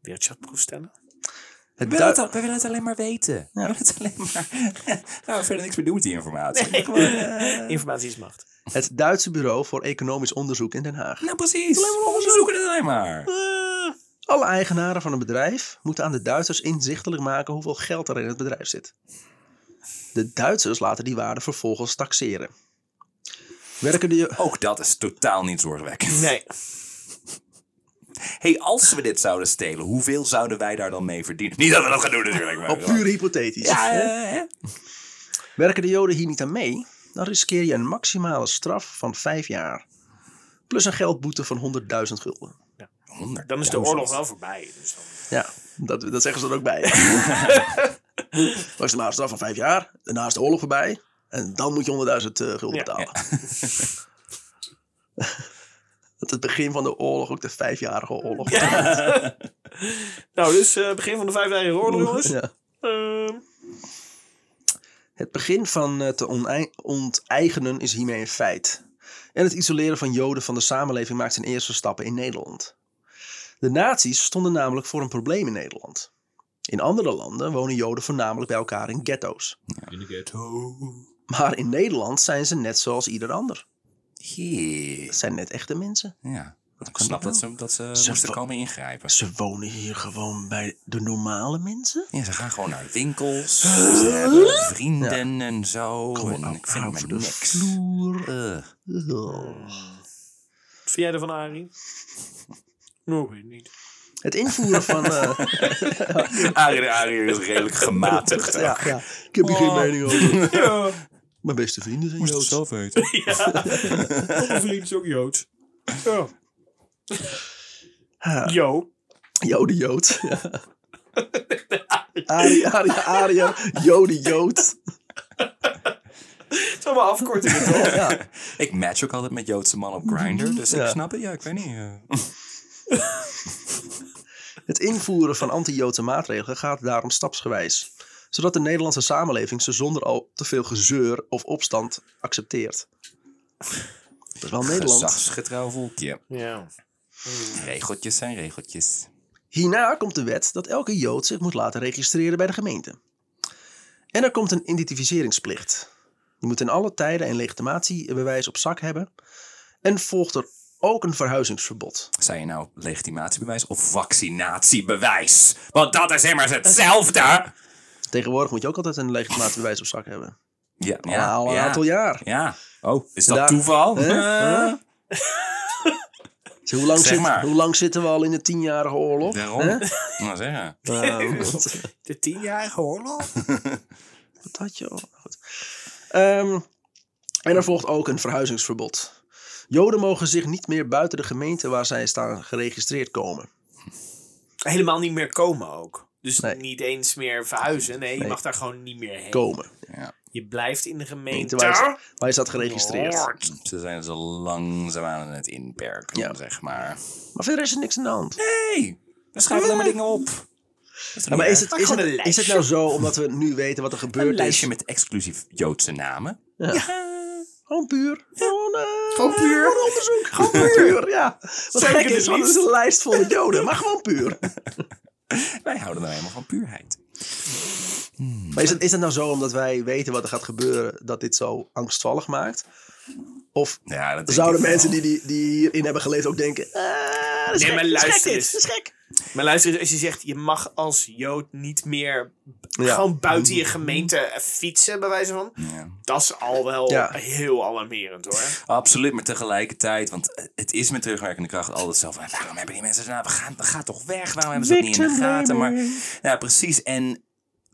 Wirtschaftsproef stellen? Het We willen, het, we willen het alleen maar weten. We willen het alleen maar... Gaan we verder niks meer doen met die informatie. Informatie is macht. het Duitse Bureau voor Economisch Onderzoek in Den Haag. Nou precies. We zoeken het alleen maar. Alle eigenaren van een bedrijf moeten aan de Duitsers inzichtelijk maken hoeveel geld er in het bedrijf zit. De Duitsers laten die waarde vervolgens taxeren. Werken de, Ook dat is totaal niet zorgwekkend. Nee. Hey, als we dit zouden stelen, hoeveel zouden wij daar dan mee verdienen? Niet dat we dat gaan doen natuurlijk. Maar op puur hypothetisch. Ja, eh, hè? Werken de Joden hier niet aan mee, dan riskeer je een maximale straf van vijf jaar. Plus een geldboete van 100.000 gulden. 100.000. Dan is de oorlog wel voorbij. Dus dan... Ja, dat, dat zeggen ze er ook bij. Maximale straf van vijf jaar. Daarna is de oorlog voorbij. En dan moet je 100.000 eh, gulden Ja, betalen. Dat het begin van de oorlog ook de vijfjarige oorlog was. Nou, dus eh, begin van de Vijfjarige Oorlog, jongens. Ja. Ehm, Het begin van het te onteigenen is hiermee een feit. En het isoleren van Joden van de samenleving maakt zijn eerste stappen in Nederland. De nazi's stonden namelijk voor een probleem in Nederland. In andere landen wonen Joden voornamelijk bij elkaar in ghetto's. in de ghetto. Maar in Nederland zijn ze net zoals ieder ander. Jee. Het zijn net echte mensen. Ja. Ik snap dat ze, dat ze, Ze moesten komen ingrijpen. Ze wonen hier gewoon bij de normale mensen. Ja, ze gaan gewoon naar winkels. Ze hebben vrienden en zo. Gewoon en ik vind het niks. vloer. Wat vind jij ervan, Arie? Nou, weet niet. Het invoeren van... eh, Arie de Arie is redelijk gematigd. ja, ja, ik heb hier geen Oh. mening over. Ja, Mijn beste vrienden zijn Moest het Joods. zelf weten. mijn vriend is ook Joods. Ja. Jo. Joden Jood. Ja. Arie, Arie, Arie, Joden Jood. Het is allemaal afkortingen, toch? Ja. Ik match ook altijd met Joodse man op Grindr, dus Ja. ik snap het. Ja, ik weet niet. eh. Het invoeren van anti-Joodse maatregelen gaat daarom stapsgewijs. Zodat de Nederlandse samenleving ze zonder al te veel gezeur of opstand accepteert. Dat is wel Nederland. Gezagsgetrouw volkje. Ja. Regeltjes zijn regeltjes. Hierna komt de wet dat elke Jood zich moet laten registreren bij de gemeente. En er komt een identificeringsplicht. Je moet in alle tijden een legitimatiebewijs op zak hebben. En volgt er ook een verhuizingsverbod. Zei je nou legitimatiebewijs of vaccinatiebewijs? Want dat is immers hetzelfde. Tegenwoordig moet je ook altijd een legitimatiebewijs op zak hebben. Ja, Ja, al een aantal jaar. Ja. Oh, is dat Daar- toeval? Hè? Huh? Hoe, lang Zeg zit, maar. hoe lang zitten we al in de tienjarige oorlog? Daarom. Hè? Nou zeggen. Nou, De tienjarige oorlog? wat had je al? Goed. Ehm, en er volgt ook een verhuizingsverbod. Joden mogen zich niet meer buiten de gemeente waar zij staan geregistreerd komen. Helemaal niet meer komen ook. Dus Nee. niet eens meer verhuizen. Nee, je mag daar gewoon niet meer heen. Komen. Ja. Je blijft in de gemeente. Waar je, waar staat geregistreerd. Ze zijn zo langzaam aan het inperken, Ja. zeg maar. Maar verder is er niks aan de hand. Nee, we schrijven alleen maar dingen op. Dat is, Ja, maar is het, is, gewoon het, een is het nou zo omdat we nu weten wat er een gebeurd lijstje is? met exclusief Joodse namen? Gewoon puur. Gewoon, eh, Gewoon puur. gewoon onderzoek. Gewoon puur. Ja. Wat gek is, het want het is een lijst vol joden. Maar gewoon puur. Wij houden nou helemaal van puurheid. Maar is het, is het nou zo omdat wij weten wat er gaat gebeuren, dat dit zo angstvallig maakt? Of Ja, dat zouden mensen die, die, die hierin hebben geleefd ook denken... ah, dat is Nee, gek, maar dat is gek luister dit, eens. dat is gek. Maar luister, eens, als je zegt, je mag als Jood niet meer Ja. gewoon buiten je gemeente fietsen, bij wijze van. Ja. Dat is al wel Ja. heel alarmerend hoor. Absoluut, maar tegelijkertijd, want het is met terugwerkende kracht altijd zo van, waarom hebben die mensen, nou, we gaan, we gaan toch weg, waarom hebben ze dat niet in de gaten? Maar, ja, precies, en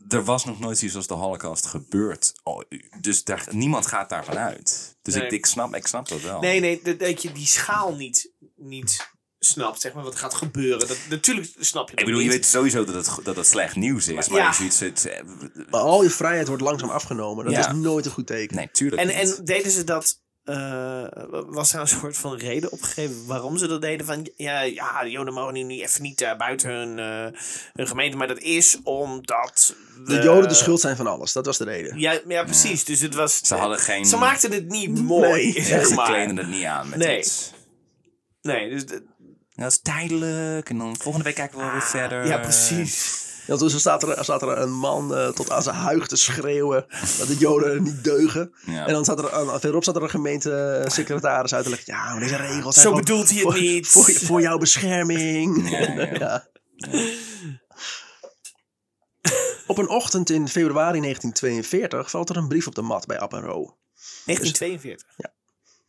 er was nog nooit zoiets als de holocaust gebeurd, Oh, dus daar, niemand gaat daarvan uit. Dus Nee. ik, ik, snap, ik snap dat wel. Nee, nee, dat, dat je die schaal niet, niet snapt, zeg maar, wat gaat gebeuren. Dat, natuurlijk snap je dat Ik bedoel, je weet sowieso dat het, dat het slecht nieuws is, maar Ja. zoiets, het, eh, Maar al je vrijheid wordt langzaam afgenomen. Dat Ja. is nooit een goed teken. nee, tuurlijk En, niet. en deden ze dat... eh, was er een soort van reden opgegeven waarom ze dat deden? Van ja, ja de Joden mogen nu niet, even niet eh, buiten hun, eh, hun gemeente, maar dat is omdat. De joden de schuld zijn van alles. Dat was de reden. Ja, ja precies. Dus het was. Ze hadden geen... Ze maakten het niet mooi, Nee. zeg ze kleden het niet aan met Nee. iets. Nee, dus de- Dat is tijdelijk en dan volgende week kijken we wel weer verder. Ah, ja, precies. Ja, toen staat er, staat er een man eh, tot aan zijn huig te schreeuwen dat de joden niet deugen. Ja. En dan staat er, een- verderop staat er een gemeentesecretaris uit te leggen. Ja, maar deze regels zijn Zo gewoon bedoelt hij het voor, niet. Voor, voor jouw bescherming. Ja, ja, ja. Ja. Op een ochtend in februari 1942 valt er een brief op de mat bij App en Ro. 1942.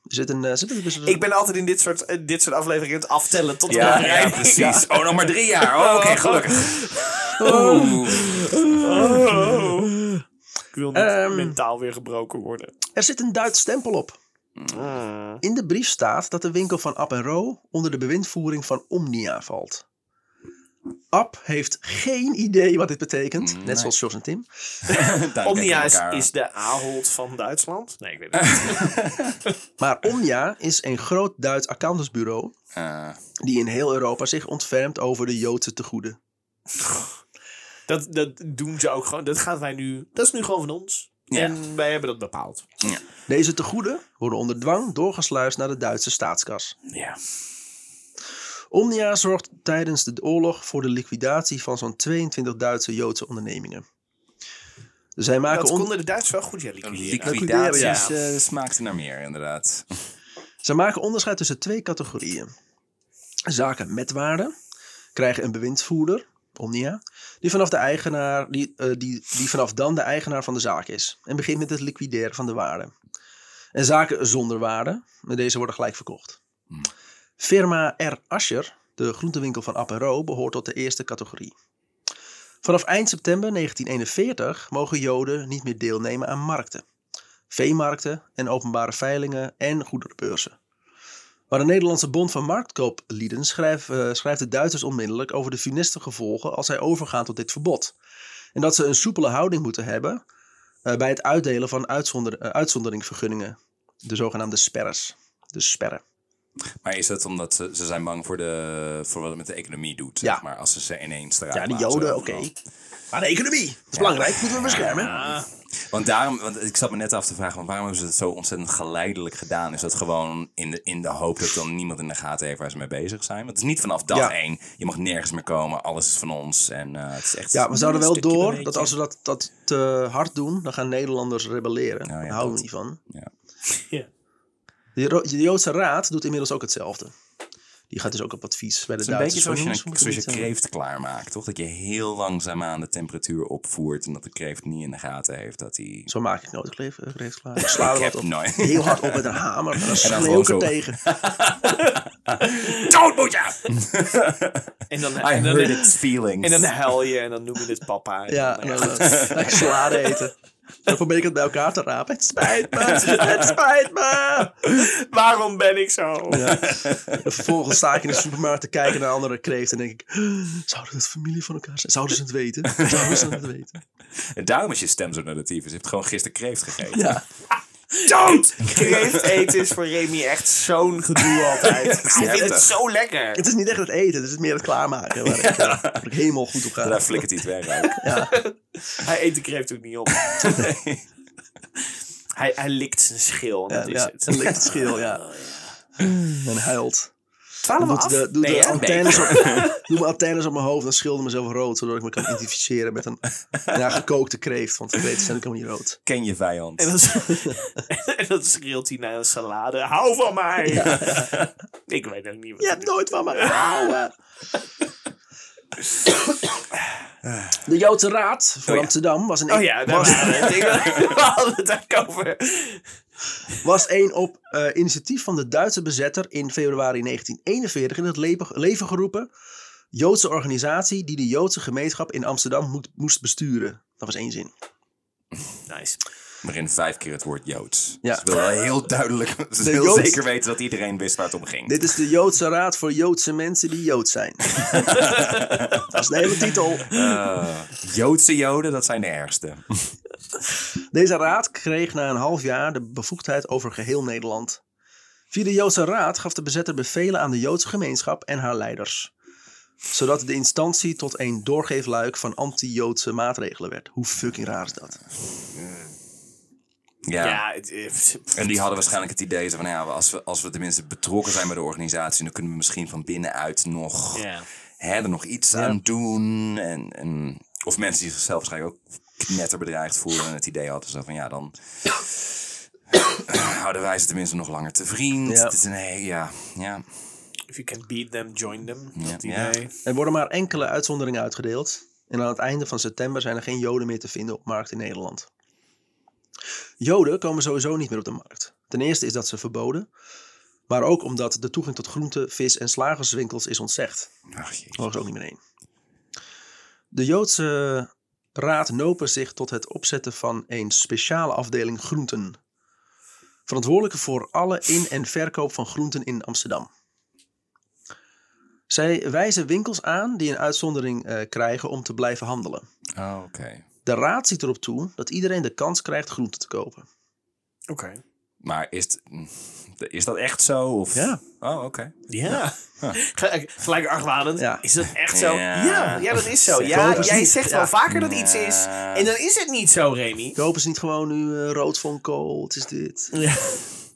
Er zit een, eh, zit er dus een- Ik ben altijd in dit soort, eh, dit soort afleveringen het aftellen tot de Ja, ja, precies. Oh, nog maar drie jaar. Oh, oké, gelukkig. Oeh. Oh. Ik wil niet Ehm. mentaal weer gebroken worden. Er zit een Duits stempel op. Mm. In de brief staat dat de winkel van App en Ro onder de bewindvoering van Omnia valt. App heeft geen idee wat dit betekent, Nee. net zoals Jos en Tim. Omnia is, is de Ahold van Duitsland? Nee, ik weet het niet. Maar Omnia is een groot Duits accountantsbureau. Eh, die in heel Europa zich ontfermt over de Joodse tegoeden. Dat, dat doen ze ook gewoon. Dat gaan wij nu. Dat is nu gewoon van ons. Ja. En wij hebben dat bepaald. ja. Deze tegoeden worden onder dwang doorgesluist naar de Duitse staatskas. ja. Omnia zorgt tijdens de oorlog voor de liquidatie van zo'n 22 Duitse Joodse ondernemingen. Zij maken Dat on- konden de Duitsers wel goed ja, liquideren. Liquidaties ja. eh, smaakten naar meer, inderdaad. Ze maken onderscheid tussen twee categorieën. Zaken met waarde krijgen een bewindvoerder, Omnia, die vanaf, de eigenaar, die, eh, die, die vanaf dan de eigenaar van de zaak is en begint met het liquideren van de waarde. En zaken zonder waarde, deze worden gelijk verkocht. Firma R. Ascher, de groentewinkel van App en Ro, behoort tot de eerste categorie. Vanaf eind september 1941 mogen Joden niet meer deelnemen aan markten, veemarkten en openbare veilingen en goederenbeurzen. Maar de Nederlandse Bond van Marktkooplieden schrijft, eh, schrijft de Duitsers onmiddellijk over de funeste gevolgen als zij overgaan tot dit verbod. En dat ze een soepele houding moeten hebben eh, bij het uitdelen van uitzonder, eh, uitzonderingvergunningen, de zogenaamde sperres. De sperren. Maar is dat omdat ze, ze zijn bang voor, de, voor wat het met de economie doet? Ja. Zeg maar als ze ze ineens eruit Ja, die Joden, oké. Maar de economie, dat is belangrijk, moeten we beschermen. Want daarom, want ik zat me net af te vragen, waarom hebben ze het zo ontzettend geleidelijk gedaan? Is dat gewoon in de, in de hoop dat dan niemand in de gaten heeft waar ze mee bezig zijn? Want het is niet vanaf dag Ja. één, je mag nergens meer komen, alles is van ons. En eh, het is echt Ja, we zouden wel door dat als we dat, dat te hard doen, dan gaan Nederlanders rebelleren. Nou ja, Daar houden we niet van. Ja. De, Joodse Raad doet inmiddels ook hetzelfde. Die gaat dus ook op advies bij de Het is een beetje Duitsers. zoals je, van, een, jongens, zoals je we moeten kreeft klaarmaakt, toch? Dat je heel langzaam aan de temperatuur opvoert en dat de kreeft niet in de gaten heeft dat hij... Zo maak ik nooit kreeft, eh, kreeft klaar. Ik sla er nooit. Heel hard op met een hamer. En dan schreeuw ik er tegen. Dood moet je! En dan, I en dan, heard its feelings. en dan huil je en dan noem je het papa. En Ja, dan, en dan eh, ik eten. Dan probeer ik het bij elkaar te rapen. Het spijt me, het spijt me. Waarom ben ik zo? Ja. En vervolgens sta ik in de supermarkt te kijken naar andere kreeft. En denk ik, zouden het familie van elkaar zijn? Zouden ze het weten? Zouden ze het weten? En daarom is je stem zo negatief. Ze heeft gewoon gisteren kreeft gegeten. Ja, Dood! Kreeft eten is voor Remy echt zo'n gedoe altijd. Hij vindt het zo lekker. het is niet echt het eten, het is meer het klaarmaken. Waar ik, eh, waar ik helemaal goed op ga. Daar flikkert hij het weg ook. Hij eet de kreeft ook niet op. Hij, hij likt zijn schil. Ja, Dat is ja, het. een licht schil, ja. En huilt. Twaalf Doe af? de, doe nee, de op, doe mijn antennes op mijn hoofd en schilder mezelf rood. Zodat ik me kan identificeren met een ja, gekookte kreeft. Want kreeften zijn ook helemaal niet rood. Ken je vijand. En dan, schreeuwt hij naar een salade. Hou van mij! Ik weet ook niet wat Je hebt nooit van me gehouden. De Joodse Raad voor Oh. Amsterdam was een, Oh ja, daar was, we het. Hadden over. was een op eh, initiatief van de Duitse bezetter in februari 1941 in het leven, leven geroepen Joodse organisatie die de Joodse gemeenschap in Amsterdam moet, moest besturen. Dat was één zin. Nice. Waarin vijf keer het woord Joods. Ja. Ze wil wel heel duidelijk, ze wil Joods- zeker weten dat iedereen wist waar het om ging. Dit is de Joodse Raad voor Joodse mensen die Jood zijn. dat is de hele titel. Eh, Joodse Joden, dat zijn de ergste. Deze raad kreeg na een half jaar de bevoegdheid over geheel Nederland. Via de Joodse Raad gaf de bezetter bevelen aan de Joodse gemeenschap en haar leiders. Zodat de instantie tot een doorgeefluik van anti-Joodse maatregelen werd. Hoe fucking raar is dat? Ja. Ja, het, En die hadden waarschijnlijk het idee van, ja, als we, als we tenminste betrokken zijn bij de organisatie, dan kunnen we misschien van binnenuit nog, ja. hè, er nog iets aan doen. En, en, of mensen die zichzelf waarschijnlijk ook knetterbedreigd voelen en het idee hadden zo van, ja, dan houden wij ze tenminste nog langer te vriend. Is een, ja, ja. If you can beat them, join them. Ja. Er worden maar enkele uitzonderingen uitgedeeld. En aan het einde van september zijn er geen Joden meer te vinden op markt in Nederland. Joden komen sowieso niet meer op de markt. Ten eerste is dat ze verboden. Maar ook omdat de toegang tot groente, vis en slagerswinkels is ontzegd. Ach. Mogen ze ook niet meer heen. De Joodse raad nopen zich tot het opzetten van een speciale afdeling groenten. Verantwoordelijke voor alle in- en verkoop van groenten in Amsterdam. Zij wijzen winkels aan die een uitzondering eh, krijgen om te blijven handelen. Oh, oké. De raad ziet erop toe dat iedereen de kans krijgt groenten te kopen. Oké. Maar is, het- is dat echt zo? Of? Ja. Oh, oké. Ja. Gelijk, gelijk argwanend. Ja. Is dat echt zo? Ja. Ja, ja, dat is zo. Ja, jij niet. zegt Ja. wel vaker dat iets is. En dan is het niet zo, Remy. Kopen ze niet gewoon nu eh, rood van kool? Wat is dit? Ja.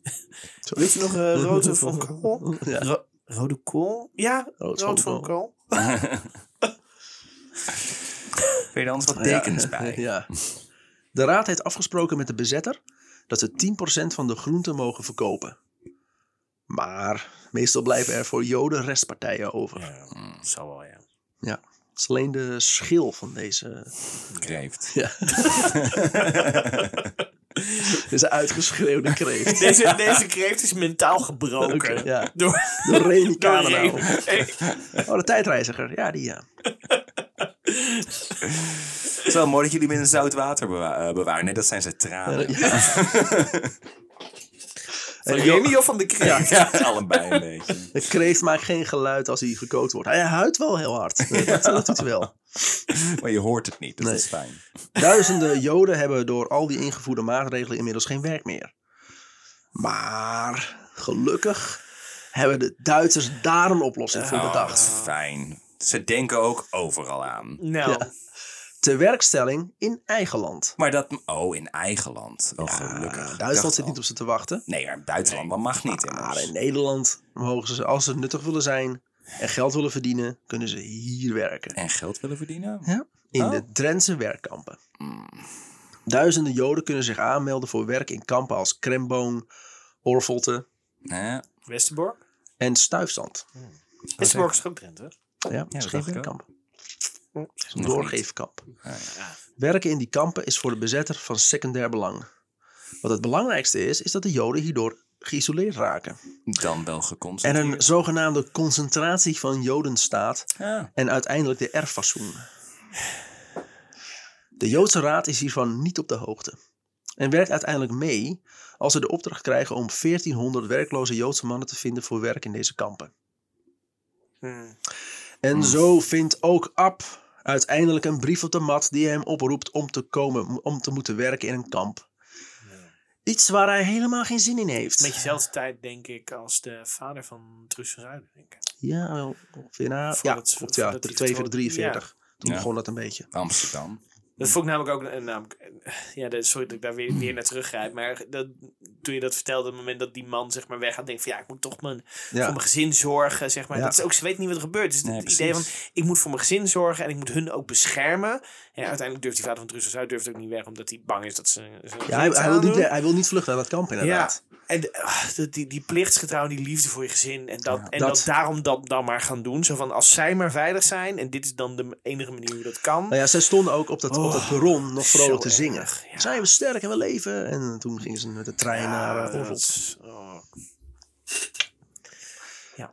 Weet je nog uh, rode van kool? Ja. Ro- rode kool? Ja, Rood rood, van van kool. Kun je er anders wat tekens bij? Ja. De raad heeft afgesproken met de bezetter dat ze 10% van de groenten mogen verkopen. Maar meestal blijven er voor Joden restpartijen over. Ja, zal wel, ja. Ja. Het is alleen de schil van deze, Kreeft. ja. deze uitgeschreeuwde kreeft. Deze, deze kreeft is mentaal gebroken. Ja. Door, De Remy door Kanenau. Remy. Oh, de tijdreiziger. Ja, die ja. Het is wel mooi dat jullie hem in zout water bewa- eh, bewaren. Nee, dat zijn zijn tranen. Van Remy of van de kreeft? Ja, allebei een beetje. De kreeft maakt geen geluid als hij gekookt wordt. Hij huilt wel heel hard. Dat, dat doet hij wel. Maar je hoort het niet, dus Nee. dat is fijn. Duizenden Joden hebben door al die ingevoerde maatregelen inmiddels geen werk meer. Maar gelukkig hebben de Duitsers daar een oplossing voor bedacht. Fijn. Ze denken ook overal aan. Nou, Ja. Tewerkstelling in eigen land. Maar dat... Oh, in eigen land. Oh, gelukkig. Ah, Duitsland zit niet op ze te wachten. Nee, maar buitenland dat mag niet. Maar immers. in Nederland mogen ze, als ze nuttig willen zijn en geld willen verdienen, kunnen ze hier werken. En geld willen verdienen? Ja, in Oh. de Drentse werkkampen. Duizenden Joden kunnen zich aanmelden voor werk in kampen als Kremboon, Orvelte, Ja, Westerbork? en Stuifzand. Westerbork is ook Drenthe. Ja. Het is een doorgeefkamp. Ja. Werken in die kampen is voor de bezetter van secundair belang. Wat het belangrijkste is, is dat de Joden hierdoor geïsoleerd raken. dan wel En geconcentreerd. een zogenaamde concentratie van Joden staat Ja. en uiteindelijk de erfassoen. De Joodse Raad is hiervan niet op de hoogte. En werkt uiteindelijk mee als ze de opdracht krijgen om 1400 werkloze Joodse mannen te vinden voor werk in deze kampen. Hm. En zo vindt ook Ab uiteindelijk een brief op de mat die hem oproept om te komen, om te moeten werken in een kamp. Iets waar hij helemaal geen zin in heeft. Beetje dezelfde tijd, denk ik, als de vader van Truus van Zuiden, denk ik. Ja, wel ongeveer na. Ja, klopt, ja, voordat hij 42, vertrok. 43. Toen Ja. begon dat een beetje. Amsterdam. Dat vond ik namelijk ook een namelijk, eh, ja, sorry dat ik daar weer, weer naar teruggrijp, maar dat, toen je dat vertelde, op het moment dat die man zeg maar weggaat, denk van ja, ik moet toch mijn, voor mijn gezin zorgen, zeg maar. Dat is ook, ze weten niet wat er gebeurt. Dus Nee, het idee van, ik moet voor mijn gezin zorgen en ik moet hun ook beschermen. Ja, uiteindelijk durft die vader van Truus Zuid durft ook niet weg, omdat hij bang is dat ze... ze ja hij, hij wil niet, hij wil niet vluchten naar dat kamp inderdaad. Ja, en ah, die, die plichtsgetrouw, die liefde voor je gezin. En, dat, en dat- dat, daarom dat dan maar gaan doen. Zo van, als zij maar veilig zijn. En dit is dan de enige manier hoe dat kan. Nou ja, zij stonden ook op dat, op dat perron nog vrolijk te zingen. ja. Zijn we sterk en we leven? En toen gingen ze met de trein naar Ja, uh, is- oh.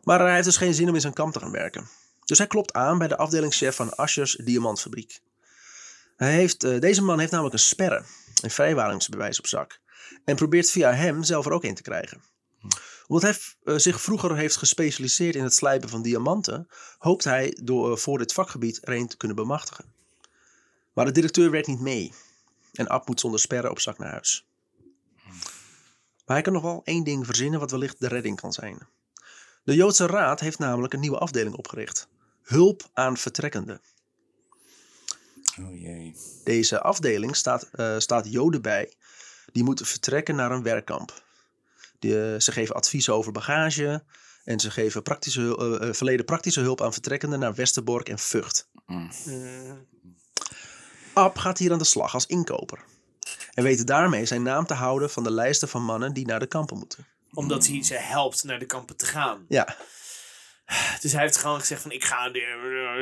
Maar hij heeft dus geen zin om in zijn kamp te gaan werken. Dus hij klopt aan bij de afdelingschef van Aschers Diamantfabriek. Hij heeft, eh, deze man heeft namelijk een sperre, een vrijwaringsbewijs op zak. En probeert via hem zelf er ook in te krijgen. Omdat hij eh, zich vroeger heeft gespecialiseerd in het slijpen van diamanten, hoopt hij door, eh, voor dit vakgebied er een te kunnen bemachtigen. Maar de directeur werkt niet mee. En Ab moet zonder sperre op zak naar huis. Maar hij kan nog wel één ding verzinnen wat wellicht de redding kan zijn. De Joodse Raad heeft namelijk een nieuwe afdeling opgericht. Hulp aan vertrekkenden. Oh jee. Deze afdeling staat, eh, staat Joden bij die moeten vertrekken naar een werkkamp. Die, ze geven advies over bagage en ze geven praktische, eh, eh, verleden praktische hulp aan vertrekkenden naar Westerbork en Vught. Mm. Mm, Ab gaat hier aan de slag als inkoper. En weet daarmee zijn naam te houden van de lijsten van mannen die naar de kampen moeten. omdat hij ze helpt naar de kampen te gaan. Ja, Dus hij heeft gewoon gezegd van ik ga die,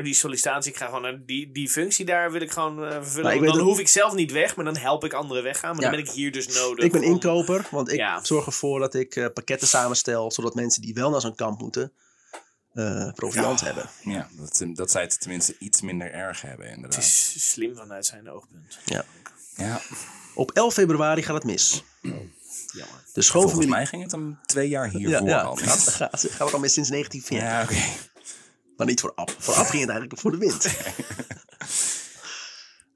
die sollicitatie, ik ga gewoon naar die, die functie daar wil ik gewoon eh, vervullen. Dan hoef ik zelf niet weg, maar dan help ik anderen weggaan. Maar Ja. dan ben ik hier dus nodig. ik ben om- inkoper, want ik Ja. zorg ervoor dat ik eh, pakketten samenstel, zodat mensen die wel naar zo'n kamp moeten, eh proviant hebben. Ja, dat, dat zij het tenminste iets minder erg hebben Het inderdaad. is slim vanuit zijn oogpunt. Ja. Ja, Op 11 februari gaat het mis. Jammer. De volgens schoonfamilie... mij ging het hem twee jaar hiervoor ja, ja, gaat, gaat, gaat er al mis sinds 1940. Ja, oké. Maar niet voor Ab. Voor Ab ging het eigenlijk voor de wind.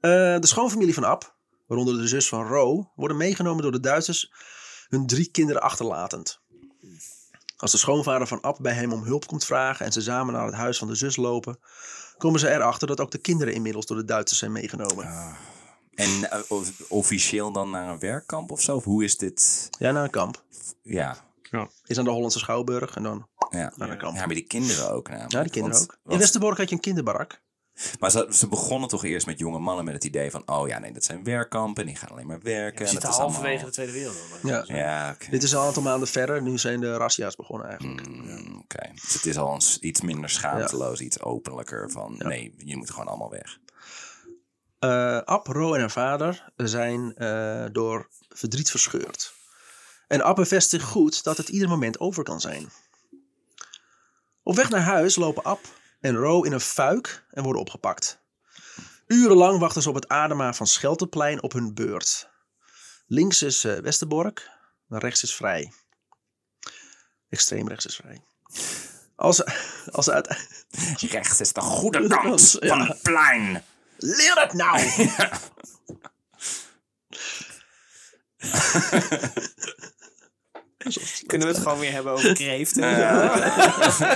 Eh, de schoonfamilie van Ab, waaronder de zus van Ro, worden meegenomen door de Duitsers hun drie kinderen achterlatend. Als de schoonvader van Ab bij hem om hulp komt vragen en ze samen naar het huis van de zus lopen, komen ze erachter dat ook de kinderen inmiddels door de Duitsers zijn meegenomen. En eh, officieel dan naar een werkkamp of zo? Of hoe is dit? Ja, naar een kamp. Ja, Is aan de Hollandse Schouwburg en dan ja. naar een kamp. Ja, maar die kinderen ook namelijk. Ja, die kinderen Want- ook. In Westerbork had je een kinderbarak. Maar ze, ze begonnen toch eerst met jonge mannen met het idee van... oh ja, nee, dat zijn werkkampen, die gaan alleen maar werken. We en zitten dat is halverwege allemaal... de Tweede Wereldoorlog. Ja. Ja, oké. Dit is al een aantal maanden verder. Nu zijn de razzia's begonnen eigenlijk. Mm, oké. Dus het is al eens iets minder schaamteloos, iets openlijker van... nee, je moet gewoon allemaal weg. Ab, Ro en haar vader zijn eh, door verdriet verscheurd. En Ab bevestigt goed dat het ieder moment over kan zijn. Op weg naar huis lopen Ab en Ro in een fuik en worden opgepakt. Urenlang wachten ze op het Adema van Schelteplein op hun beurt. Links is eh, Westerbork, rechts is vrij. Extreem rechts is vrij. Als, als uit... Rechts is de goede kant kant Ja. van het plein. Leer het nou! Kunnen we het gewoon weer hebben over kreeften?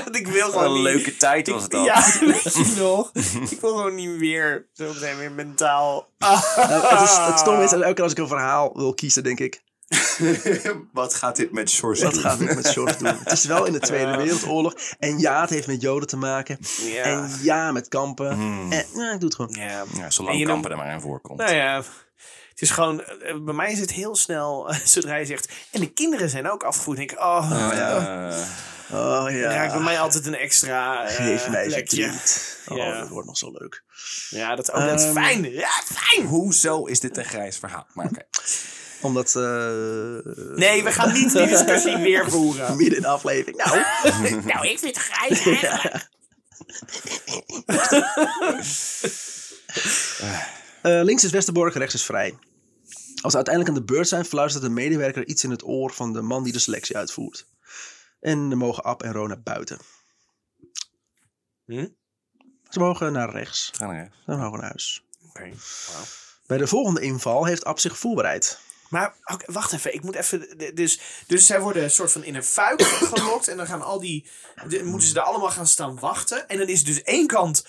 Want ik wil Wat gewoon een niet- leuke tijd was het al. Ja, weet je nog? Ik wil gewoon niet weer zo meteen weer mentaal. Nou, het, is, het stomme is, elke keer als ik een verhaal wil kiezen, denk ik... Wat gaat dit met George Wat doen? gaat dit met George doen? Het is wel in de Tweede Wereldoorlog. En ja, het heeft met Joden te maken. Ja. En ja, met kampen. En, nou, ik doe het gewoon. ja. Ja, zolang kampen er maar in voorkomt. Nou ja, Het is gewoon, eh, bij mij is het heel snel, zodra je zegt, en de kinderen zijn ook afgevoed. denk ik, oh, Eh, Oh dan ja. raakt bij mij altijd een extra eh, Geef mij plekje. Oh, Ja. dat wordt nog zo leuk. Ja, dat, oh, dat is Ehm, fijn. Ja, fijn. hoezo is dit een grijs verhaal? Maar oké. Omdat eh Nee, we gaan niet die discussie weer voeren. midden in de aflevering. Nou, nou, ik vind het grijs eigenlijk. eh, links is Westerbork, rechts is vrij. Als ze uiteindelijk aan de beurt zijn, fluistert de medewerker iets in het oor van de man die de selectie uitvoert. En dan mogen Ab en Ro naar buiten. Hm? Ze mogen naar rechts. Ga naar rechts. Ze mogen naar huis. Oké, wauw. Bij de volgende inval heeft Ab zich voorbereid. Maar wacht even, ik moet even. Dus, dus zij worden een soort van in een fuik gelokt. En dan gaan al die. de- moeten ze daar allemaal gaan staan wachten. En dan is dus één kant.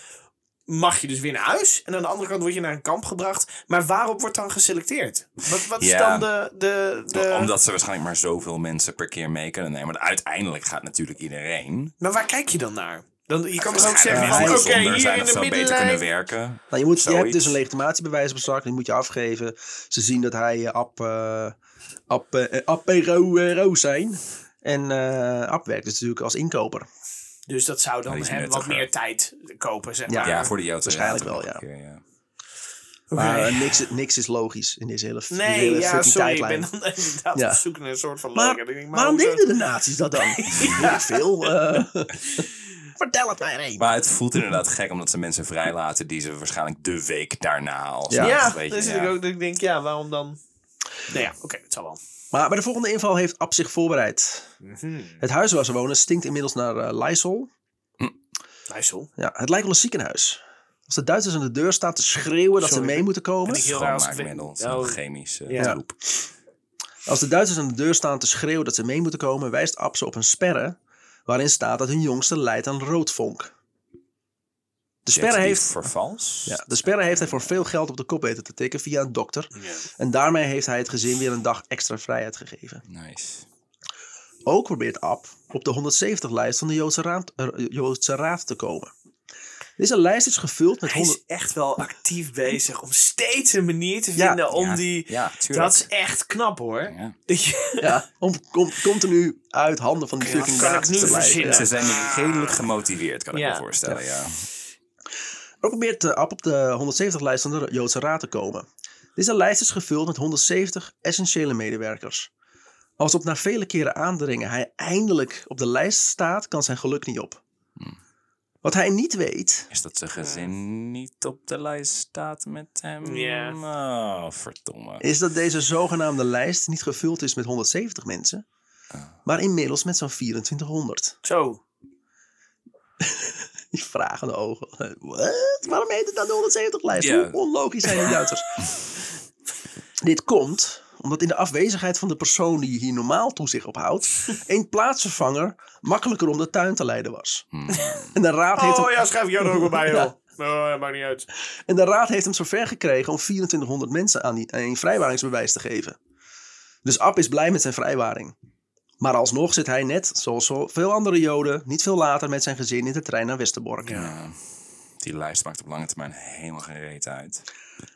Mag je dus weer naar huis. En aan de andere kant word je naar een kamp gebracht. Maar waarop wordt dan geselecteerd? Wat, wat is Ja. dan de. de, de... Omdat ze waarschijnlijk maar zoveel mensen per keer mee kunnen nemen. Maar uiteindelijk gaat natuurlijk iedereen. Maar waar kijk je dan naar? Dan, je kan toch ook zeggen: van, oké, zonder hier zijn in de kunnen middenlijn. werken. Nou, je, moet, je hebt dus een legitimatiebewijs op zak, die moet je afgeven. Ze zien dat hij eh, Ab, eh Ab, eh, Ab en Ro, eh, Ro zijn. En eh Ab werkt dus natuurlijk als inkoper. Dus dat zou dan hem wat meer tijd kopen, zeg Ja. maar. Ja, voor de Joodse waarschijnlijk wel, ja. keer, ja. Maar niks, niks is logisch in deze hele, deze Nee, hele ja, sorry. Ik ben dan inderdaad Ja. op zoek naar een soort van Maar, denk maar waarom deden de nazi's dat dan? Ik veel. eh. vertel het mij eens. Maar het voelt inderdaad gek omdat ze mensen vrijlaten die ze waarschijnlijk de week daarna al Ja. Ja, zit ja. ik ook dat ik denk, ja, waarom dan? Nou ja, oké, het zal wel. Maar bij de volgende inval heeft Ab zich voorbereid. Mhm. Het huis waar ze wonen stinkt inmiddels naar eh, Lysol. Nijssel. Ja, het lijkt wel een ziekenhuis. Als de Duitsers aan de deur staan te schreeuwen dat Sorry, ze mee moeten komen. ben ik heel raar als ik Schoonmaakmiddel, weet- zo'n Oh. chemisch eh, Ja. troep. Als de Duitsers aan de deur staan te schreeuwen dat ze mee moeten komen, wijst Ab ze op een sperre waarin staat dat hun jongste lijdt aan roodvonk. De sperre, heeft, vervals. ja, de sperre heeft hij voor veel geld op de kop weten te tikken via een dokter. En daarmee heeft hij het gezin weer een dag extra vrijheid gegeven. Nice. Ook probeert Ab op de 170-lijst van de Joodse Raad, eh, Joodse Raad te komen. Deze lijst is gevuld met Hij is 100... echt wel actief bezig om steeds een manier te Ja. vinden om Ja, die... ja, dat is echt knap hoor. Ja. Dat je, Ja, om, continu uit handen van die fucking kan ik nu te blijven. verzinnen? Ze zijn redelijk gemotiveerd, kan ik me voorstellen. Ja. Ook probeert de Ab op de 170-lijst van de Joodse Raad te komen. Deze lijst is gevuld met 170 essentiële medewerkers. Als op na vele keren aandringen hij eindelijk op de lijst staat, kan zijn geluk niet op. Wat hij niet weet, Is dat zijn gezin niet op de lijst staat met hem? Ja. Oh, verdomme. is dat deze zogenaamde lijst niet gevuld is met 170 mensen, maar inmiddels met zo'n 2400. zo. Die vragende ogen. Wat? Waarom heet het dan de 170 lijst? Hoe onlogisch zijn die Duitsers? Dit komt omdat in de afwezigheid van de persoon die hier normaal toezicht op houdt, een plaatsvervanger makkelijker om de tuin te leiden was. Hmm. En de raad heeft Oh hem, ja, schrijf ik jou er ook wel bij, Ja. joh. Oh, maakt niet uit. en de raad heeft hem zover gekregen om 2400 mensen aan die, een vrijwaringsbewijs te geven. Dus Ab is blij met zijn vrijwaring. Maar alsnog zit hij net, zoals zo veel andere Joden, niet veel later met zijn gezin in de trein naar Westerbork. Ja. Die lijst maakt op lange termijn helemaal geen reet uit.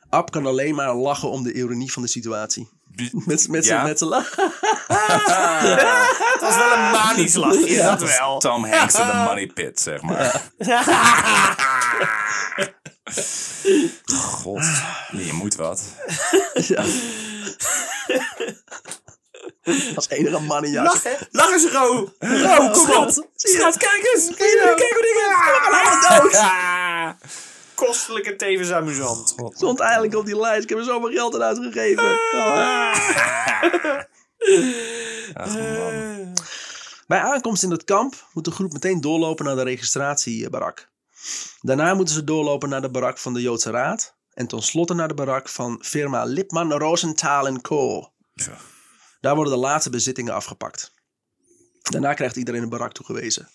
Ab kan alleen maar lachen om de ironie van de situatie. Met, met zijn Ja? met zijn lach. Het was wel een manisch lachje, Ja. dat wel. Tom Hanks in de money pit, zeg maar. God, je moet wat. Ja. Als enige man in jas. Lach, hè? Lach eens, Ro. Ro, kom op. Schat, kijk eens. Kijk, hoe die gaat. Kostelijk en tevens amusant. Stond eigenlijk op die lijst. Ik heb er zoveel geld aan uitgegeven. Ach man. Bij aankomst in het kamp moet de groep meteen doorlopen naar de registratiebarak. Daarna moeten ze doorlopen naar de barak van de Joodse Raad. En tenslotte naar de barak van firma Lipman Rosenthal Co. Zo. Daar worden de laatste bezittingen afgepakt. Daarna krijgt iedereen een barak toegewezen.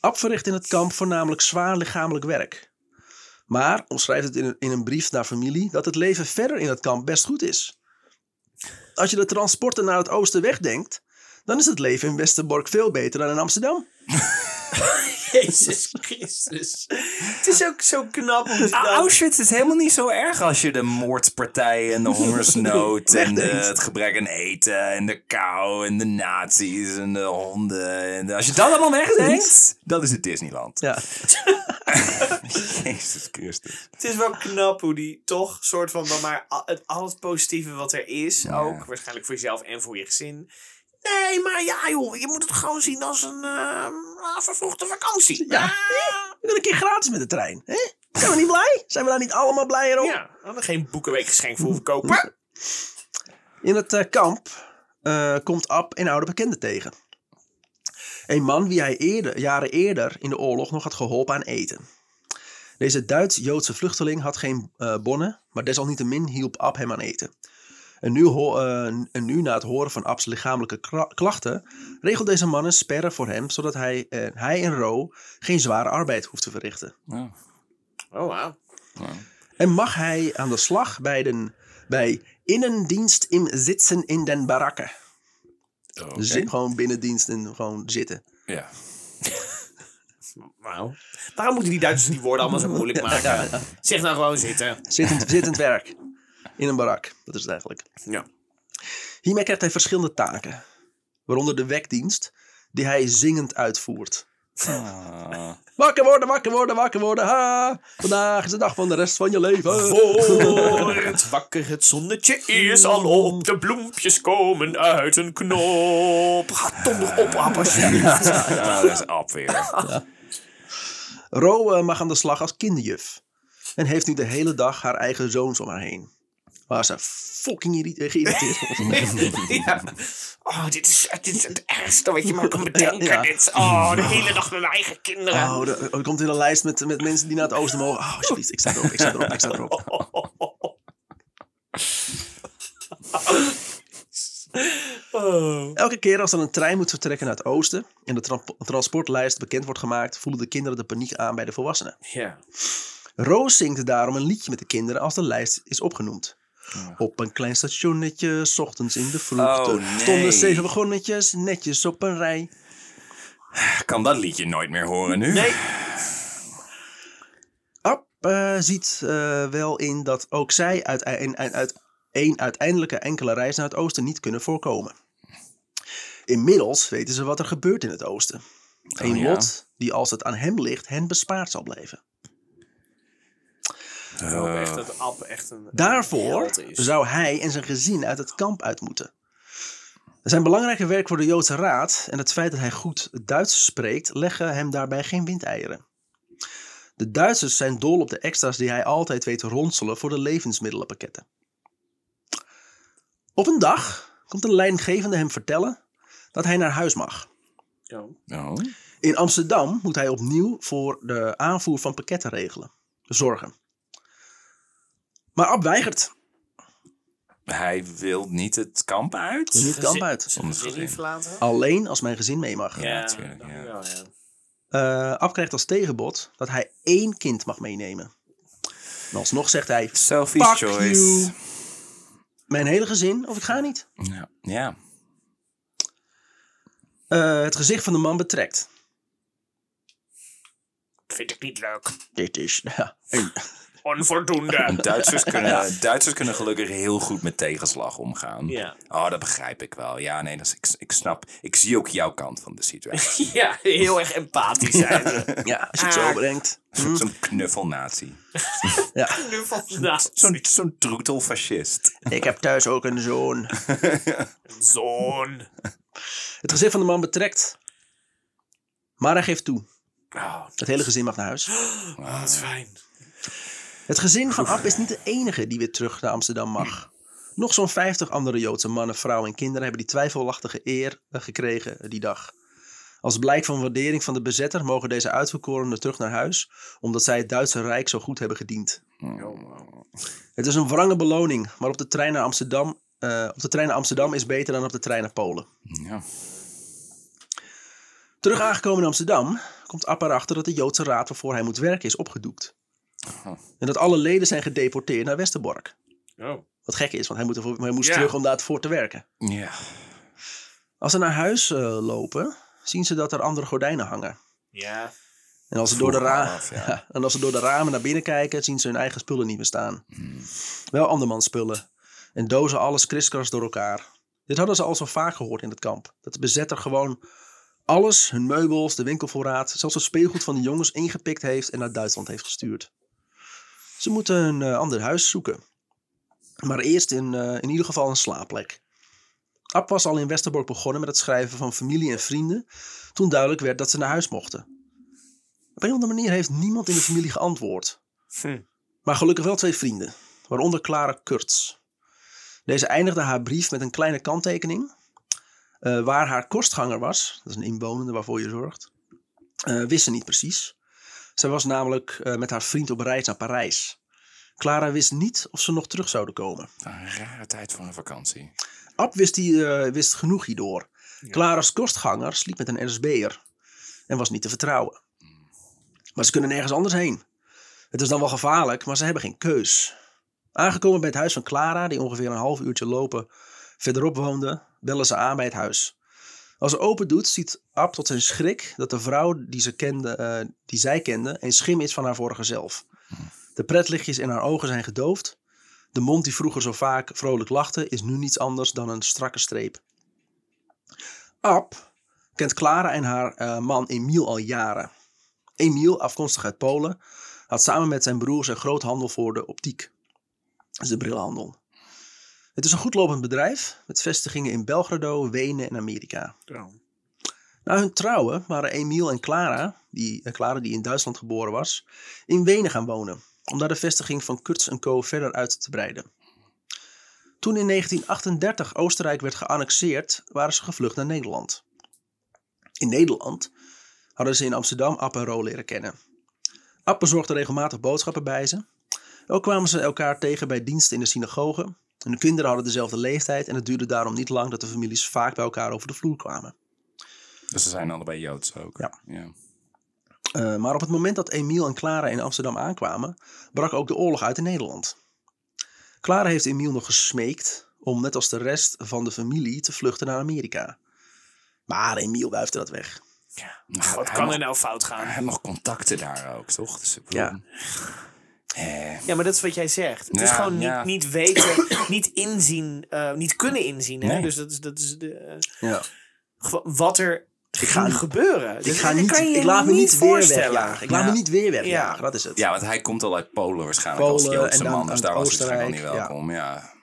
Ab verricht in het kamp voornamelijk zwaar lichamelijk werk. Maar omschrijft het in een, in een brief naar familie dat het leven verder in het kamp best goed is. Als je de transporten naar het oosten wegdenkt, dan is het leven in Westerbork veel beter dan in Amsterdam. Jezus Christus. Het is ook zo knap om Auschwitz is helemaal niet zo erg als je de moordpartij en de hongersnood en de, het gebrek aan eten en de kou en de nazi's en de honden. En de- als je dat allemaal wegdenkt, dat is het Disneyland. Ja. Jezus Christus. Het is wel knap hoe die toch soort van dan maar al het, al het positieve wat er is, ook waarschijnlijk voor jezelf en voor je gezin. Nee, maar ja joh, je moet het gewoon zien als een eh, vervroegde vakantie. Ja. Ah, We kunnen een keer gratis met de trein. Hè? Zijn we niet blij? Zijn we daar niet allemaal blij om? ja, we hadden geen boekenweek geschenk voor hoeven kopen. In het eh, kamp eh, komt Ab een oude bekende tegen. Een man wie hij eerder, jaren eerder in de oorlog nog had geholpen aan eten. Deze Duits-Joodse vluchteling had geen eh, bonnen, maar desalniettemin hielp Ab hem aan eten. En nu, ho- eh, en nu na het horen van Abs lichamelijke kra- klachten, regelt deze man een sperre voor hem, zodat hij, eh, hij en Ro geen zware arbeid hoeft te verrichten. Ja. Oh wauw. En mag hij aan de slag bij, den, bij innendienst im zitten in den barakken. Oké. Zit gewoon binnendienst en gewoon zitten. Ja. Wauw. Waarom moeten die Duitsers die woorden allemaal zo moeilijk maken? Ja, ja. Zeg nou gewoon zitten. Zittend, zittend werk. In een barak. Dat is het eigenlijk. Ja. Hiermee krijgt hij verschillende taken. Waaronder de wekdienst, die hij zingend uitvoert. Ah. Wakker worden, wakker worden, wakker worden. Ha! Vandaag is de dag van de rest van je leven. Voor het wakker het zonnetje is al op. De bloempjes komen uit een knop. Ga donder op, alsjeblieft. Ja, dat is Ab weer. Ro eh, mag aan de slag als kinderjuf. En heeft nu de hele dag haar eigen zoons om haar heen. Waar ze fucking eh, geïrriteerd. Ja. Oh, dit is, dit is het ergste wat je maar kan bedenken. Ja, ja. Dit, oh, de hele dag met mijn eigen kinderen. Oh, er, er komt in een lijst met, met mensen die naar het oosten mogen. Oh, alsjeblieft, ik sta erop, ik sta erop, ik sta erop. Oh. Elke keer als er een trein moet vertrekken naar het oosten en de tra- transportlijst bekend wordt gemaakt, voelen de kinderen de paniek aan bij de volwassenen. Ja. Roos zingt daarom een liedje met de kinderen als de lijst is opgenoemd. Op een klein stationnetje, 's ochtends in de vroegte, Oh, nee. stonden zeven wagonnetjes netjes op een rij. Ik kan dat liedje nooit meer horen nu. Nee. Ab eh, ziet eh, wel in dat ook zij uit, een, uit, uit een uiteindelijke enkele reis naar het oosten niet kunnen voorkomen. Inmiddels weten ze wat er gebeurt in het oosten. Een ja. lot die als het aan hem ligt hen bespaard zal blijven. Echt dat Ab echt een Daarvoor is. zou hij en zijn gezin uit het kamp uit moeten. Zijn belangrijke werk voor de Joodse Raad en het feit dat hij goed Duits spreekt, leggen hem daarbij geen windeieren. De Duitsers zijn dol op de extra's die hij altijd weet te ronselen voor de levensmiddelenpakketten. Op een dag komt een leidinggevende hem vertellen dat hij naar huis mag. Oh. In Amsterdam moet hij opnieuw voor de aanvoer van pakketten regelen, zorgen. Maar Ab weigert. Hij wil niet het kamp uit? Niet het kamp uit. Zijn Zonder gezin gezin. verlaten? Alleen als mijn gezin mee mag. Ja, natuurlijk, ja. ik wel, ja. Eh, Ab krijgt als tegenbod dat hij één kind mag meenemen. En alsnog zegt hij, Selfish Fuck choice. you. mijn hele gezin of ik ga niet. Ja. ja. Eh, het gezicht van de man betrekt. Vind ik niet leuk. Dit is ja, een, Onvoldoende. Duitsers, kunnen, Duitsers kunnen gelukkig heel goed met tegenslag omgaan. Ja. Oh, dat begrijp ik wel. Ja, nee, dat is, ik, ik snap. Ik zie ook jouw kant van de situatie. Ja, heel erg empathisch zijn ja, als je het zo Ah. brengt. Zo'n knuffelnatie. Ja. Zo'n zo'n troetelfascist. Ik heb thuis ook een zoon. Zoon. Het gezicht van de man betrekt. Maar hij geeft toe. Oh, Het hele gezin mag naar huis. wat fijn. Het gezin van Ab is niet de enige die weer terug naar Amsterdam mag. Nog zo'n 50 andere Joodse mannen, vrouwen en kinderen hebben die twijfelachtige eer eh, gekregen die dag. Als blijk van waardering van de bezetter mogen deze uitverkorenen terug naar huis, omdat zij het Duitse Rijk zo goed hebben gediend. Het is een wrange beloning, maar op de trein naar Amsterdam, eh, op de trein naar Amsterdam is beter dan op de trein naar Polen. Ja. Terug aangekomen in Amsterdam komt Ab erachter dat de Joodse raad waarvoor hij moet werken is opgedoekt. En dat alle leden zijn gedeporteerd naar Westerbork. Oh. Wat gek is, want hij, moet ervoor- hij moest terug om daarvoor te werken. ja. Als ze naar huis eh, lopen, zien ze dat er andere gordijnen hangen. Ja. En als, ze door de Vroeg ra- af, ja. Ja, en als ze door de ramen naar binnen kijken, zien ze hun eigen spullen niet meer staan. Hmm. Wel andermans spullen. En dozen alles kriskras door elkaar. Dit hadden ze al zo vaak gehoord in het kamp. Dat de bezetter gewoon alles, hun meubels, de winkelvoorraad, zelfs het speelgoed van de jongens ingepikt heeft en naar Duitsland heeft gestuurd. Ze moeten een eh, ander huis zoeken. Maar eerst in, eh, in ieder geval een slaapplek. Ab was al in Westerbork begonnen met het schrijven van familie en vrienden toen duidelijk werd dat ze naar huis mochten. Op een of andere manier heeft niemand in de familie geantwoord. Hm. Maar gelukkig wel twee vrienden, waaronder Clara Kurtz. Deze eindigde haar brief met een kleine kanttekening. eh, waar haar kostganger was, dat is een inwonende waarvoor je zorgt, eh, wist ze niet precies. Zij was namelijk eh, met haar vriend op reis naar Parijs. Clara wist niet of ze nog terug zouden komen. Een rare tijd voor een vakantie. Ab wist, die, eh, wist genoeg hierdoor. Clara's kostganger sliep met een RSB'er en was niet te vertrouwen. Maar ze kunnen nergens anders heen. Het is dan wel gevaarlijk, maar ze hebben geen keus. Aangekomen bij het huis van Clara, die ongeveer een half uurtje lopen verderop woonde, bellen ze aan bij het huis. Als ze open doet, ziet Ab tot zijn schrik dat de vrouw die, ze kende, eh, die zij kende een schim is van haar vorige zelf. De pretlichtjes in haar ogen zijn gedoofd. De mond die vroeger zo vaak vrolijk lachte, is nu niets anders dan een strakke streep. Ab kent Clara en haar eh, man Emiel al jaren. Emiel, afkomstig uit Polen, had samen met zijn broers een groot handel voor de optiek. Dat is de brillenhandel. Het is een goedlopend bedrijf met vestigingen in Belgrado, Wenen en Amerika. Na hun trouwen waren Emiel en Clara, die, eh, Clara die in Duitsland geboren was, in Wenen gaan wonen, om daar de vestiging van Kurtz Co. verder uit te breiden. Toen in 1938 Oostenrijk werd geannexeerd, waren ze gevlucht naar Nederland. In Nederland hadden ze in Amsterdam App en Ro leren kennen. App bezorgde regelmatig boodschappen bij ze. Ook kwamen ze elkaar tegen bij diensten in de synagoge. En de kinderen hadden dezelfde leeftijd en het duurde daarom niet lang dat de families vaak bij elkaar over de vloer kwamen. Dus ze zijn allebei Joods ook. Ja. ja. Uh, maar op het moment dat Emiel en Clara in Amsterdam aankwamen, brak ook de oorlog uit in Nederland. Clara heeft Emiel nog gesmeekt om net als de rest van de familie te vluchten naar Amerika. Maar Emiel wuifde dat weg. Ja. Wat kan er nou fout gaan? Hij heeft nog contacten daar ook, toch? Dus ik bedoel- Ja. Eh, Ja, maar dat is wat jij zegt. Het is gewoon ja. niet, niet weten, niet inzien, eh, niet kunnen inzien. Hè? Nee. Dus dat is, dat is de, eh, Ja. wat er ga- ging gebeuren. Ik, Dus ga niet, kan je ik laat me niet weer voorstellen. Ik laat Ja. me niet weer wegjagen, Ja. dat is het. ja, want hij komt al uit Polen waarschijnlijk als Polen Joodse en dan man. Dus daar was hij waarschijnlijk niet welkom. Ja.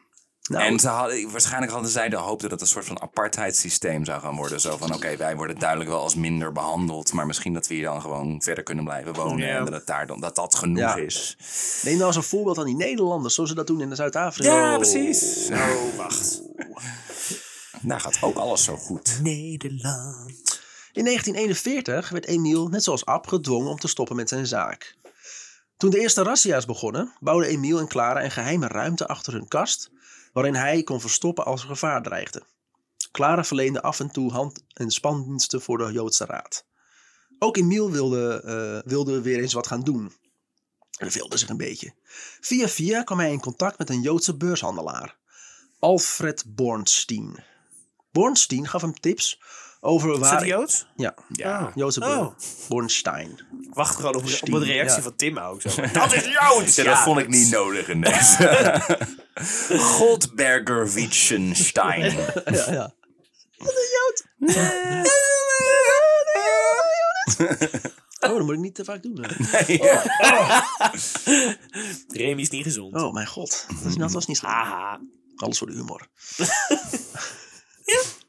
Nou, en ze hadden, waarschijnlijk hadden zij de hoop dat het een soort van apartheidssysteem zou gaan worden. Zo van, oké, wij worden duidelijk wel als minder behandeld. Maar misschien dat we hier dan gewoon verder kunnen blijven wonen. Ja. En dat, het daar dan, dat dat genoeg Ja. is. neem nou eens een voorbeeld aan die Nederlanders, zoals ze dat doen in Zuid-Afrika. Ja, precies. Oh, wacht. Daar gaat ook alles zo goed. Nederland. In 1941 werd Emiel, net zoals Ab, gedwongen om te stoppen met zijn zaak. Toen de eerste razzia's begonnen, bouwden Emiel en Clara een geheime ruimte achter hun kast, waarin hij kon verstoppen als er gevaar dreigde. Clara verleende af en toe hand- en spandiensten voor de Joodse Raad. Ook Emiel wilde, eh, wilde weer eens wat gaan doen. Hij wilde zich een beetje. Via via kwam hij in contact met een Joodse beurshandelaar, Alfred Bornstein. Bornstein gaf hem tips over Is waar... dat Joods? Ja, Ja. Joodse Oh. Bornstein. Wacht gewoon op, op de reactie ja. van Tim ook. Zo. Dat is Joods! Ja, dat vond ik niet nodig in deze. Goldberger Wittgenstein. Ja, ja. Wat een Jood. Oh, dat moet ik niet te vaak doen. hè. Remy is niet gezond. Oh, mijn god. Dat, is, dat was niet zo. Haha. Alles voor de humor.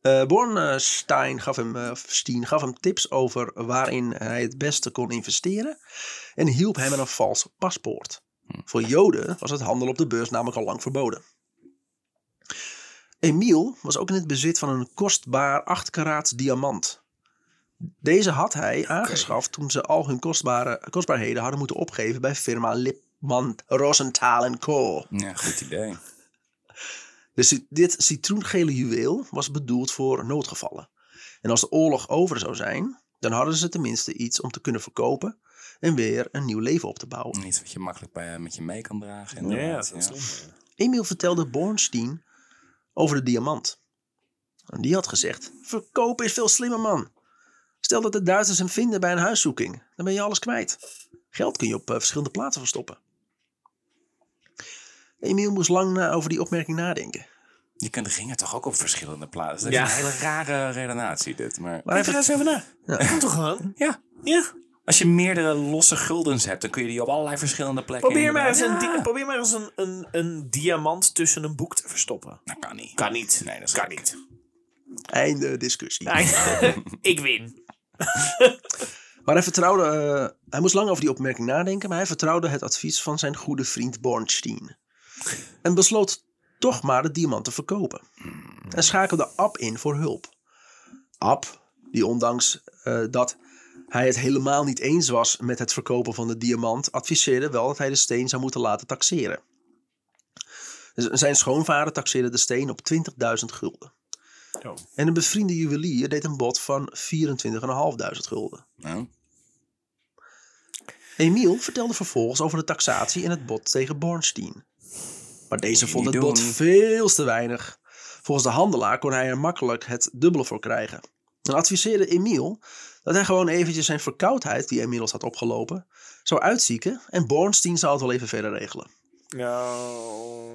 Eh, Bornstein gaf hem, eh, Steen gaf hem tips over waarin hij het beste kon investeren en hielp hem met een vals paspoort. Voor Joden was het handel op de beurs namelijk al lang verboden. Emiel was ook in het bezit van een kostbaar 8 karaats diamant. Deze had hij aangeschaft toen ze al hun kostbare, kostbaarheden hadden moeten opgeven bij firma Lipman Rosenthal Co. Ja, goed idee. Dus dit citroengele juweel was bedoeld voor noodgevallen. En als de oorlog over zou zijn, dan hadden ze tenminste iets om te kunnen verkopen en weer een nieuw leven op te bouwen. Iets wat je makkelijk bij, met je mee kan dragen. Ja, dat is ja. Emiel vertelde Bornstein over de diamant. En die had gezegd, verkopen is veel slimmer man. Stel dat de Duitsers hem vinden bij een huiszoeking. Dan ben je alles kwijt. Geld kun je op eh, verschillende plaatsen verstoppen. Emiel moest lang na- over die opmerking nadenken. Je kunt ringen toch ook op verschillende plaatsen. Dat Ja. is een hele rare redenatie dit. Maar Maar Even even, na. Dat komt toch gewoon? ja, Ja. Als je meerdere losse guldens hebt, dan kun je die op allerlei verschillende plekken Probeer maar eens, een, di- probeer maar eens een, een, een diamant tussen een boek te verstoppen. Dat kan niet. Kan niet. Nee, dat kan niet. einde discussie. Ik win. Maar hij vertrouwde, eh, hij moest lang over die opmerking nadenken, maar hij vertrouwde het advies van zijn goede vriend Bornstein. En besloot toch maar de diamant te verkopen. En schakelde Ab in voor hulp. Ab, die ondanks eh, dat hij het helemaal niet eens was met het verkopen van de diamant, adviseerde wel dat hij de steen zou moeten laten taxeren. Zijn schoonvader taxeerde de steen op 20.000 gulden. Oh. En een bevriende juwelier deed een bod van 24.500 gulden. Nou, Emiel vertelde vervolgens over de taxatie en het bod tegen Bornstein. Maar deze vond het bod veel te weinig. Volgens de handelaar kon hij er makkelijk het dubbele voor krijgen. En adviseerde Emiel dat hij gewoon eventjes zijn verkoudheid, die inmiddels had opgelopen, zou uitzieken en Bornstein zou het wel even verder regelen. Nou,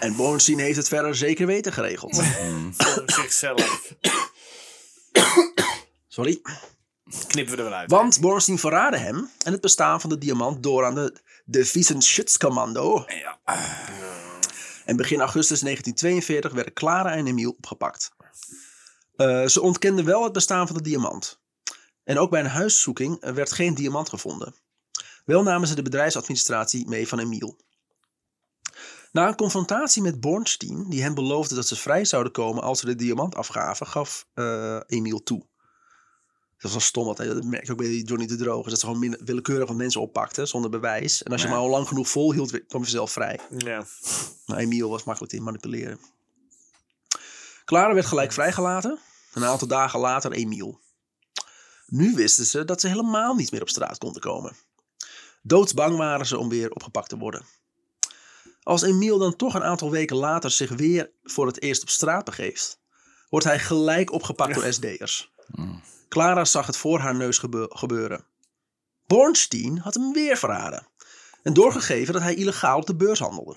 En Bornstein heeft het verder zeker weten geregeld. voor zichzelf. Sorry. Knippen we er wel uit. Want Bornstein verraadde hem en het bestaan van de diamant door aan de, de Wissenschutzkommando. ja. En begin augustus 1942 werden Clara en Emiel opgepakt. Eh, ze ontkenden wel het bestaan van de diamant. En ook bij een huiszoeking eh, werd geen diamant gevonden. Wel namen ze de bedrijfsadministratie mee van Emiel. Na een confrontatie met Bornstein, die hem beloofde dat ze vrij zouden komen als ze de diamant afgaven, gaf eh, Emiel toe. Dat was wel stom, want, dat merk je ook bij die Johnny de Droog, is dat ze gewoon willekeurig wat mensen oppakten zonder bewijs. En als je Ja. maar al lang genoeg volhield, kwam je zelf vrij. Ja. Maar Emiel was makkelijk te manipuleren. Clara werd gelijk vrijgelaten. Een aantal dagen later Emiel. Nu wisten ze dat ze helemaal niet meer op straat konden komen. Doodsbang waren ze om weer opgepakt te worden. Als Emiel dan toch een aantal weken later zich weer voor het eerst op straat begeeft, wordt hij gelijk opgepakt door SD'ers. Clara zag het voor haar neus gebe- gebeuren. Bornstein had hem weer verraden en doorgegeven dat hij illegaal op de beurs handelde.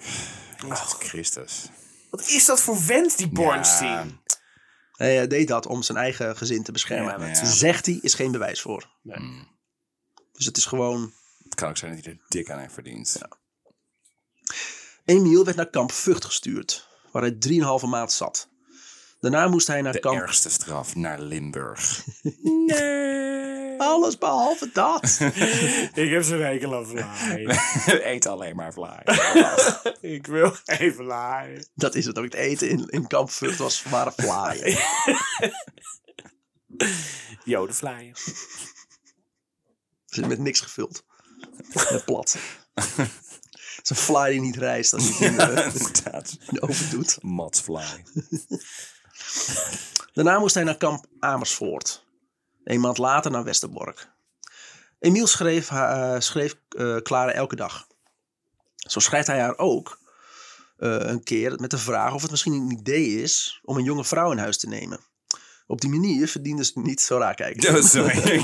Oh, Christus. Wat is dat voor vent, die Bornstein? Hij eh, deed dat om zijn eigen gezin te beschermen. Ja. Zegt hij, is geen bewijs voor. Nee. Dus het is gewoon... Het kan ook zijn dat hij er dik aan heeft verdiend. Emiel werd naar kamp Vught gestuurd, waar hij 3,5 maand zat. Daarna moest hij naar De kamp... ergste straf naar Limburg. Alles behalve dat. Ik heb zo'n hekel aan vlaai. Eet alleen maar vlaai. ik wil geen vlaai. dat is het ook. Het eten in, in kamp Vught was waren vlaaien. Jodenvlaaien. Ze is met niks gevuld. Met plat. Het is een fly die niet rijst als je het in de, Inderdaad. in de oven doet. Matsvlaai. Daarna moest hij naar kamp Amersfoort. Een maand later naar Westerbork. Emiel schreef, eh, schreef eh, Clara elke dag. Zo schrijft hij haar ook eh, een keer met de vraag of het misschien een idee is om een jonge vrouw in huis te nemen. Op die manier verdiende ze niet zo raar kijken. Oh, sorry.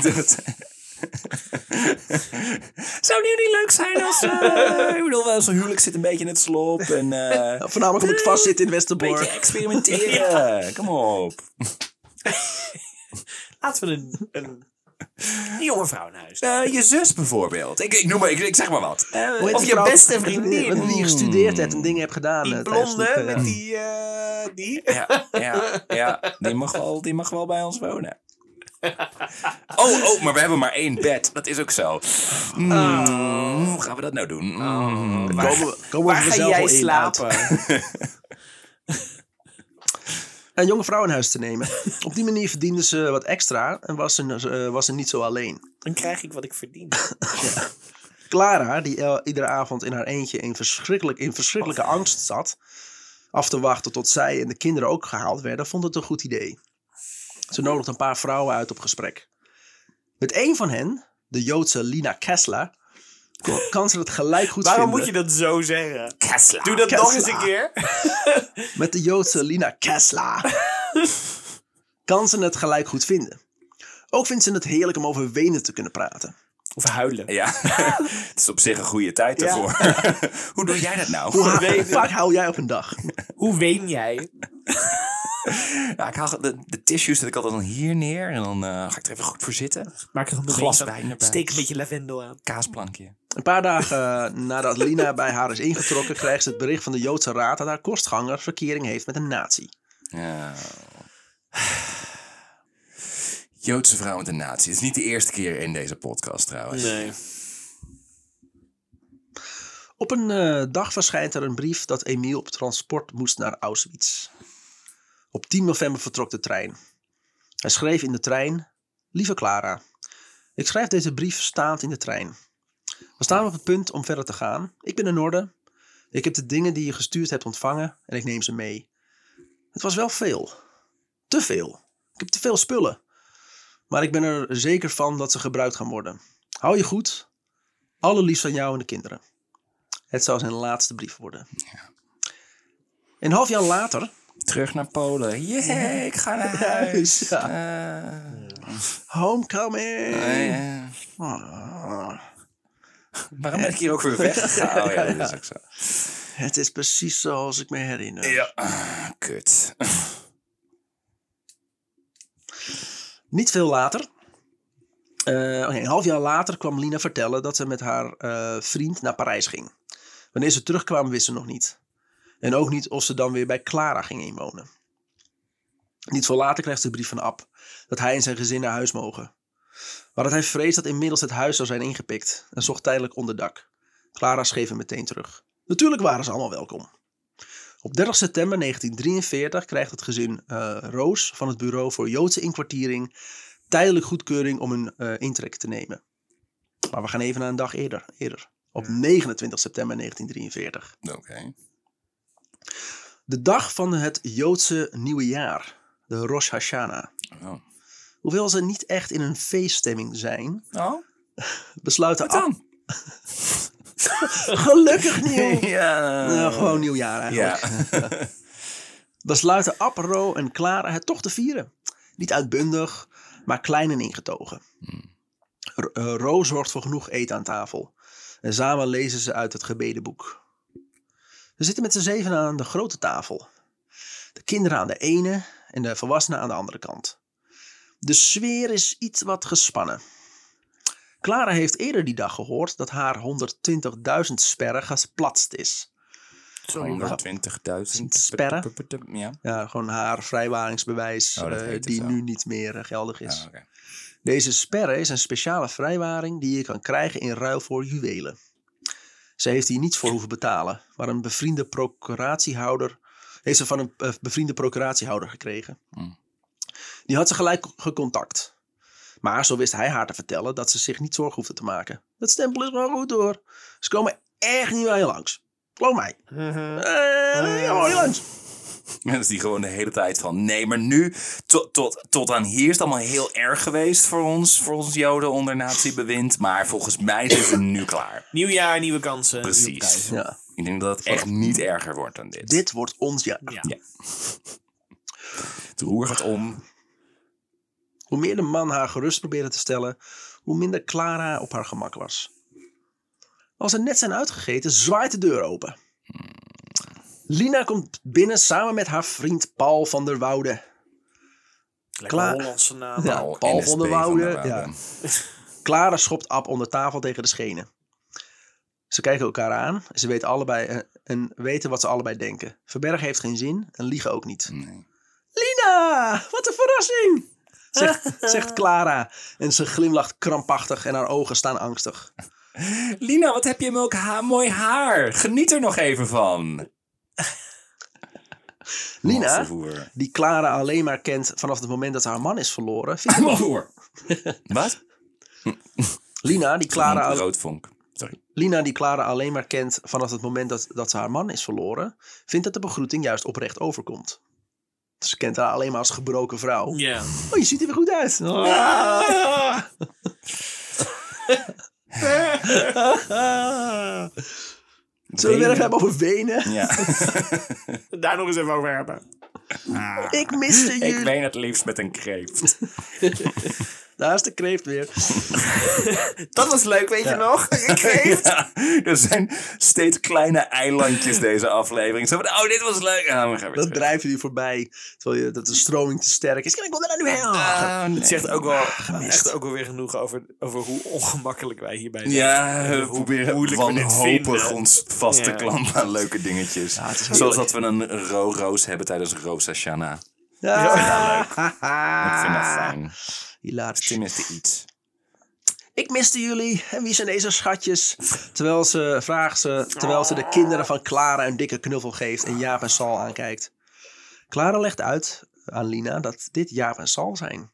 Zou het niet leuk zijn als... eh, ik bedoel, zo'n huwelijk zit een beetje in het slop. En eh Voornamelijk om ik vastzit in een Westerbork. beetje experimenteren. Kom op. Laten we een, een, een jonge vrouw in huis. Eh, je zus bijvoorbeeld. Ik, ik noem maar, ik, ik zeg maar wat. Of die je beste vriendin. Met wie je gestudeerd hebt en dingen hebt gedaan. die blonde met die... die? Ja, ja, ja. Die, mag wel, die mag wel bij ons wonen. Oh, oh, maar we hebben maar één bed. Dat is ook zo. Mm, Hoe gaan we dat nou doen? Mm, Daar komen we, komen we Waar ga jij slapen? Een jonge vrouw in huis te nemen. Op die manier verdiende ze wat extra en was ze, eh, was ze niet zo alleen. Dan krijg ik wat ik verdien. Clara, die iedere avond in haar eentje in, verschrikkelijk, in verschrikkelijke angst zat, af te wachten tot zij en de kinderen ook gehaald werden, vond het een goed idee. Ze nodigde een paar vrouwen uit op gesprek. Met één van hen, de Joodse Lina Kessler, kan ze het gelijk goed Waarom vinden. moet je dat zo zeggen? Kessler. Doe dat nog eens een keer. Met de Joodse Lina Kessler kan ze het gelijk goed vinden. Ook vindt ze het heerlijk om over Wenen te kunnen praten. Of huilen. Ja, het is op zich een goede tijd Ja. daarvoor. Hoe doe jij dat nou? Hoe vaak hou jij op een dag? Hoe ween jij? Ja, ik haal de, de tissues zet ik altijd dan hier neer en dan eh, ga ik er even goed voor zitten. Maak er een Glas wijn erbij. Steek een beetje lavendel aan. Kaasplankje. Een paar dagen eh, nadat Lina bij haar is ingetrokken, krijgt ze het bericht van de Joodse Raad dat haar kostganger verkering heeft met een nazi. Ja. Joodse vrouw met een natie. Het is niet de eerste keer in deze podcast trouwens. Nee. Op een eh, dag verschijnt er een brief dat Emiel op transport moest naar Auschwitz. Op 10 november vertrok de trein. Hij schreef in de trein: Lieve Clara, ik schrijf deze brief staand in de trein. We staan op het punt om verder te gaan. Ik ben in orde. Ik heb de dingen die je gestuurd hebt ontvangen en ik neem ze mee. Het was wel veel. Te veel. Ik heb te veel spullen. Maar ik ben er zeker van dat ze gebruikt gaan worden. Hou je goed. Allerliefst aan jou en de kinderen. Het zou zijn laatste brief worden. Een half jaar later. Terug naar Polen. Jee, ik ga naar huis. Ja. Eh, Homecoming. Ah, waarom ben ik hier ook weer weggegaan? Oh ja, dat is ook zo. het is precies zoals ik me herinner. Ja, ah, kut. Niet veel later. eh, een half jaar later kwam Lina vertellen dat ze met haar eh, vriend naar Parijs ging. Wanneer ze terugkwamen wist ze nog niet. En ook niet of ze dan weer bij Clara ging inwonen. Niet veel later krijgt ze een brief van Ab dat hij en zijn gezin naar huis mogen. Maar dat hij vreest dat inmiddels het huis zou zijn ingepikt en zocht tijdelijk onderdak. Clara schreef hem meteen terug. Natuurlijk waren ze allemaal welkom. Op 30 september 1943 krijgt het gezin eh, Roos van het Bureau voor Joodse Inkwartiering tijdelijk goedkeuring om hun eh, intrek te nemen. Maar we gaan even naar een dag eerder. eerder. Op 29 september 1943. Oké. De dag van het Joodse nieuwe jaar. De Rosh Hashanah. Oh. Hoewel ze niet echt in een feeststemming zijn, Oh, besluiten wat dan? Gelukkig nieuw! Ja. Nou, gewoon nieuwjaar eigenlijk. Ja. besluiten Apro en Clara het toch te vieren. Niet uitbundig, maar klein en ingetogen. R- eh, Roos zorgt voor genoeg eten aan tafel. En samen lezen ze uit het gebedenboek. Ze zitten met z'n zeven aan de grote tafel. De kinderen aan de ene en de volwassenen aan de andere kant. De sfeer is iets wat gespannen. Clara heeft eerder die dag gehoord dat haar 120.000 sperren gesplatst is. 120.000 Sperren? Ja. Ja, gewoon haar vrijwaringsbewijs, Oh, eh, die zo. nu niet meer eh, geldig is. Ah, oké. Deze sperre is een speciale vrijwaring die je kan krijgen in ruil voor juwelen. Ze heeft hier niets voor hoeven betalen, maar een bevriende procuratiehouder heeft ze van een eh, bevriende procuratiehouder gekregen. Hmm. Die had ze gelijk gecontact. Maar zo wist hij haar te vertellen dat ze zich niet zorgen hoefde te maken. Dat stempel is gewoon goed hoor. Ze komen echt niet bij je langs. Geloof mij. Ja, mooi langs. En dan is die gewoon de hele tijd van... Nee, maar nu, tot, tot, tot aan hier is het allemaal heel erg geweest voor ons. Voor ons joden onder natiebewind. Maar volgens mij is het nu klaar. Nieuw jaar, nieuwe kansen. Precies. nieuwe. Ja. Ik denk dat het echt niet erger wordt dan dit. Dit wordt ons jaar. Ja. Ja. Het roer gaat om. Hoe meer de man haar gerust probeerde te stellen, hoe minder Clara op haar gemak was. Als ze net zijn uitgegeten, zwaait de deur open. Lina komt binnen samen met haar vriend Paul van der Woude. Klaar. Hollandse naam. Ja. Paul, van der Woude, Woude. ja. Clara schopt Ab onder tafel tegen de schenen. Ze kijken elkaar aan en ze weten, allebei, eh, en weten wat ze allebei denken. Verbergen heeft geen zin en liegen ook niet. Nee. Lina, wat een verrassing! Zegt, zegt Clara en ze glimlacht krampachtig en haar ogen staan angstig. Lina, wat heb je ook ha mooi haar. Geniet er nog even van. Lina, die Clara alleen maar kent vanaf het moment dat ze haar man is verloren. vindt- Mosselvoer. Wat? Lina, die Clara, Roodvonk. Sorry. Lina, die Clara alleen maar kent vanaf het moment dat, dat ze haar man is verloren, vindt dat de begroeting juist oprecht overkomt. Ze kent haar alleen maar als gebroken vrouw. Ja. Oh, je ziet er weer goed uit. Ah. Zullen we weer even hebben over Wenen? Ja. Daar nog eens even over hebben. Ik miste Ik jullie. ween het liefst met een kreeft. Daar is de kreeft weer. Dat was leuk, weet je nog? Een kreeft. Ja, er zijn steeds kleine eilandjes deze aflevering. Zo van, oh, dit was leuk. We gaan weer Dat drijft je voorbij. Terwijl je, dat de stroming te sterk is. Kijk, ik wil daar nu heen. Het zegt ook wel, echt ook wel weer genoeg over, over hoe ongemakkelijk wij hierbij zijn. Ja, we Hoe proberen wanhopig ons vast te Ja. klampen aan leuke dingetjes. Zoals dat we een ro-roos hebben tijdens Roos Hashanah. Ja, Ik vind dat fijn. Hilarisch. Tenminste iets. Ik miste jullie. En wie zijn deze schatjes? Terwijl ze, vraagt ze, terwijl ze de kinderen van Clara een dikke knuffel geeft en Jaap en Sal aankijkt. Clara legt uit aan Lina dat dit Jaap en Sal zijn.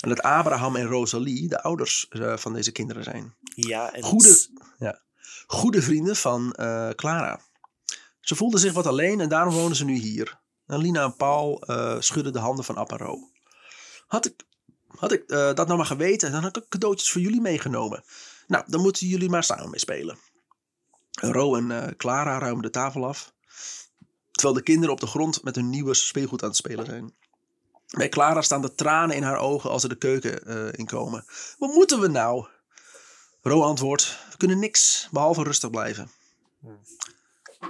En dat Abraham en Rosalie de ouders eh, van deze kinderen zijn. Ja, en Goede, ja, goede vrienden van eh, Clara. Ze voelden zich wat alleen en daarom wonen ze nu hier. En Lina en Paul eh, schudden de handen van Appa Ro. Had ik, had ik eh, dat nou maar geweten, dan had ik cadeautjes voor jullie meegenomen. Nou, dan moeten jullie maar samen mee spelen. Ro en eh, Clara ruimen de tafel af. Terwijl de kinderen op de grond met hun nieuwe speelgoed aan het spelen zijn. Bij Clara staan de tranen in haar ogen als ze de keuken eh, inkomen. Wat moeten we nou? Ro antwoordt: We kunnen niks behalve rustig blijven.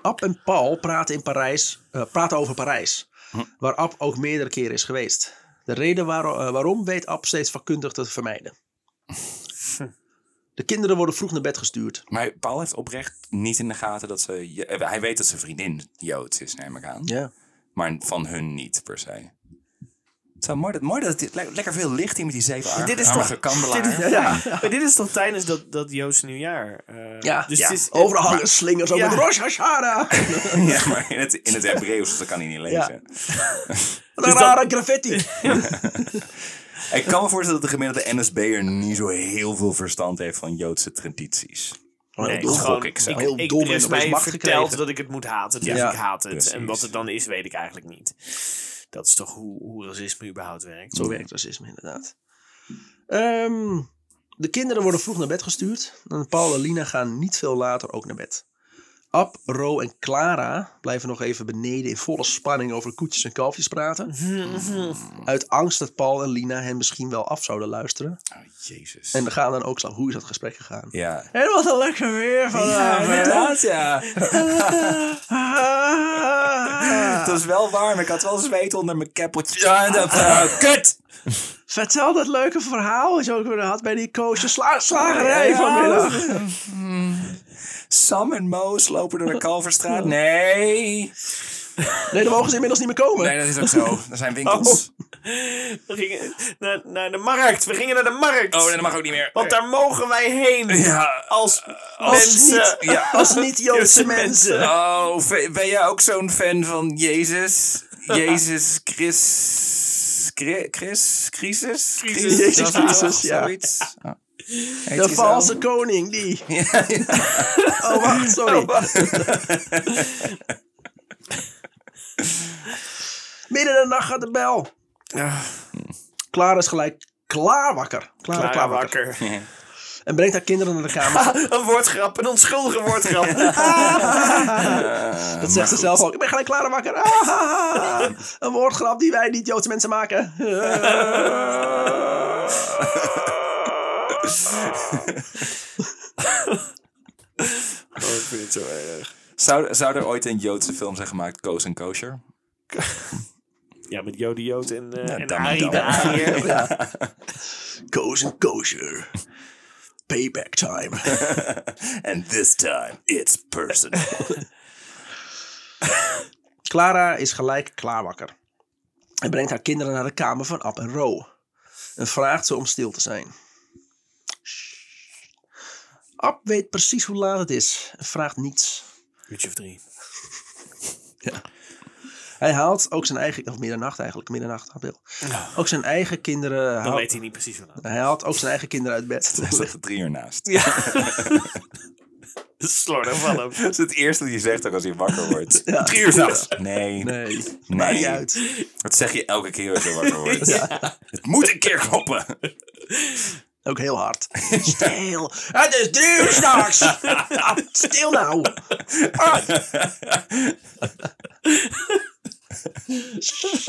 Ab en Paul praten, in Parijs, praten over Parijs, waar Ab ook meerdere keren is geweest. De reden waar- eh, waarom weet Ab steeds vakkundig te vermijden. De kinderen worden vroeg naar bed gestuurd. Maar Paul heeft oprecht niet in de gaten dat ze... eh, Hij weet dat zijn vriendin Joods is, neem ik aan. Ja. Maar van hun niet, per se. Zo mooi dat, mooi dat het le- lekker veel licht hier met die zeven Dit is toch- kandelaar. dit is- Ja, Maar dit is toch tijdens dat, dat Joodse nieuwjaar? eh, ja. Dus Ja. Het is, overal hangen slingers over Rosh Hashanah. Ja, maar in het, in het Hebreeuws, dus dat kan hij niet lezen. Wat een rare graffiti. Ik kan me voorstellen dat de gemiddelde NSB'er niet zo heel veel verstand heeft van Joodse tradities. Nee, dom. gewoon, ik ik, Heel ik- dom er en is mij verteld gekregen. dat ik het moet haten, dus Ja, ik haat het. precies. En wat het dan is, weet ik eigenlijk niet. Dat is toch hoe, hoe racisme überhaupt werkt. Zo werkt racisme inderdaad. Ehm, de kinderen worden vroeg naar bed gestuurd. En Paul en Lina gaan niet veel later ook naar bed. Ab, Ro en Clara blijven nog even beneden in volle spanning over koetjes en kalfjes praten. Uit angst dat Paul en Lina hen misschien wel af zouden luisteren. Oh, jezus. En we gaan dan ook staan. Hoe is dat gesprek gegaan? ja. Het was een lekker weer vandaag. ja. Het was wel warm. Ik had wel zweet onder mijn keppeltje. Ja, en dat, uh, kut! Vertel dat leuke verhaal wat je ook weer had bij die koosje sla slagerij vanmiddag. Sam en Moos lopen door de Kalverstraat. Nee. Nee, dan mogen ze inmiddels niet meer komen. Nee, dat is ook zo. Er zijn winkels. We gingen naar, naar de markt. We gingen naar de markt. Oh, nee, dat mag ook niet meer. Want daar mogen wij heen. Ja. Als, Als mensen. niet, Ja. als niet-Joodse Joodse mensen. Oh, ben jij ook zo'n fan van Jezus? Jezus Chris... Chris? Chris? Crisis? Crisis. Jezus Christus, ja. Zoiets? Oh. Heet De valse koning, die. Ja, ja. Oh, wacht, sorry. Midden in de nacht gaat de bel. Clara is gelijk klaar wakker. Clara, Klaar klaar wakker. wakker. En brengt haar kinderen naar de kamer. Een woordgrap, een onschuldige woordgrap. Dat zegt ze zelf ook. Ik ben gelijk klaar wakker. Ah, een woordgrap die wij niet-Joodse mensen maken. Oh, ik vind het zo erg. Zou, zou er ooit een Joodse film zijn gemaakt, Koos en Kosher? Ja, met Jody Jood en, eh en Dam, Arie Dam. de Ariër. Koos en kosher. Payback time. And this time, it's personal. Clara is gelijk klaar wakker. En brengt haar kinderen naar de kamer van Ab en Ro. En vraagt ze om stil te zijn. Ab weet precies hoe laat het is. En vraagt niets. Uurtje of drie. Hij haalt ook zijn eigen... Of middernacht eigenlijk. Middernacht. Abel. Ook zijn eigen kinderen... Dan haalt- weet hij niet precies hoe laat. hij haalt ook zijn eigen kinderen uit bed. Hij zegt drie uur naast. Ja. Slordig van hem. Dat is het eerste dat hij zegt ook als hij wakker wordt. Ja. Drie uur s'nachts. Nee. Nee, maakt niet uit. Dat zeg je elke keer als je wakker wordt. Het moet een keer kloppen. Ook heel hard. Stil. Het is drie uur s'nachts. Stil nou. Ah.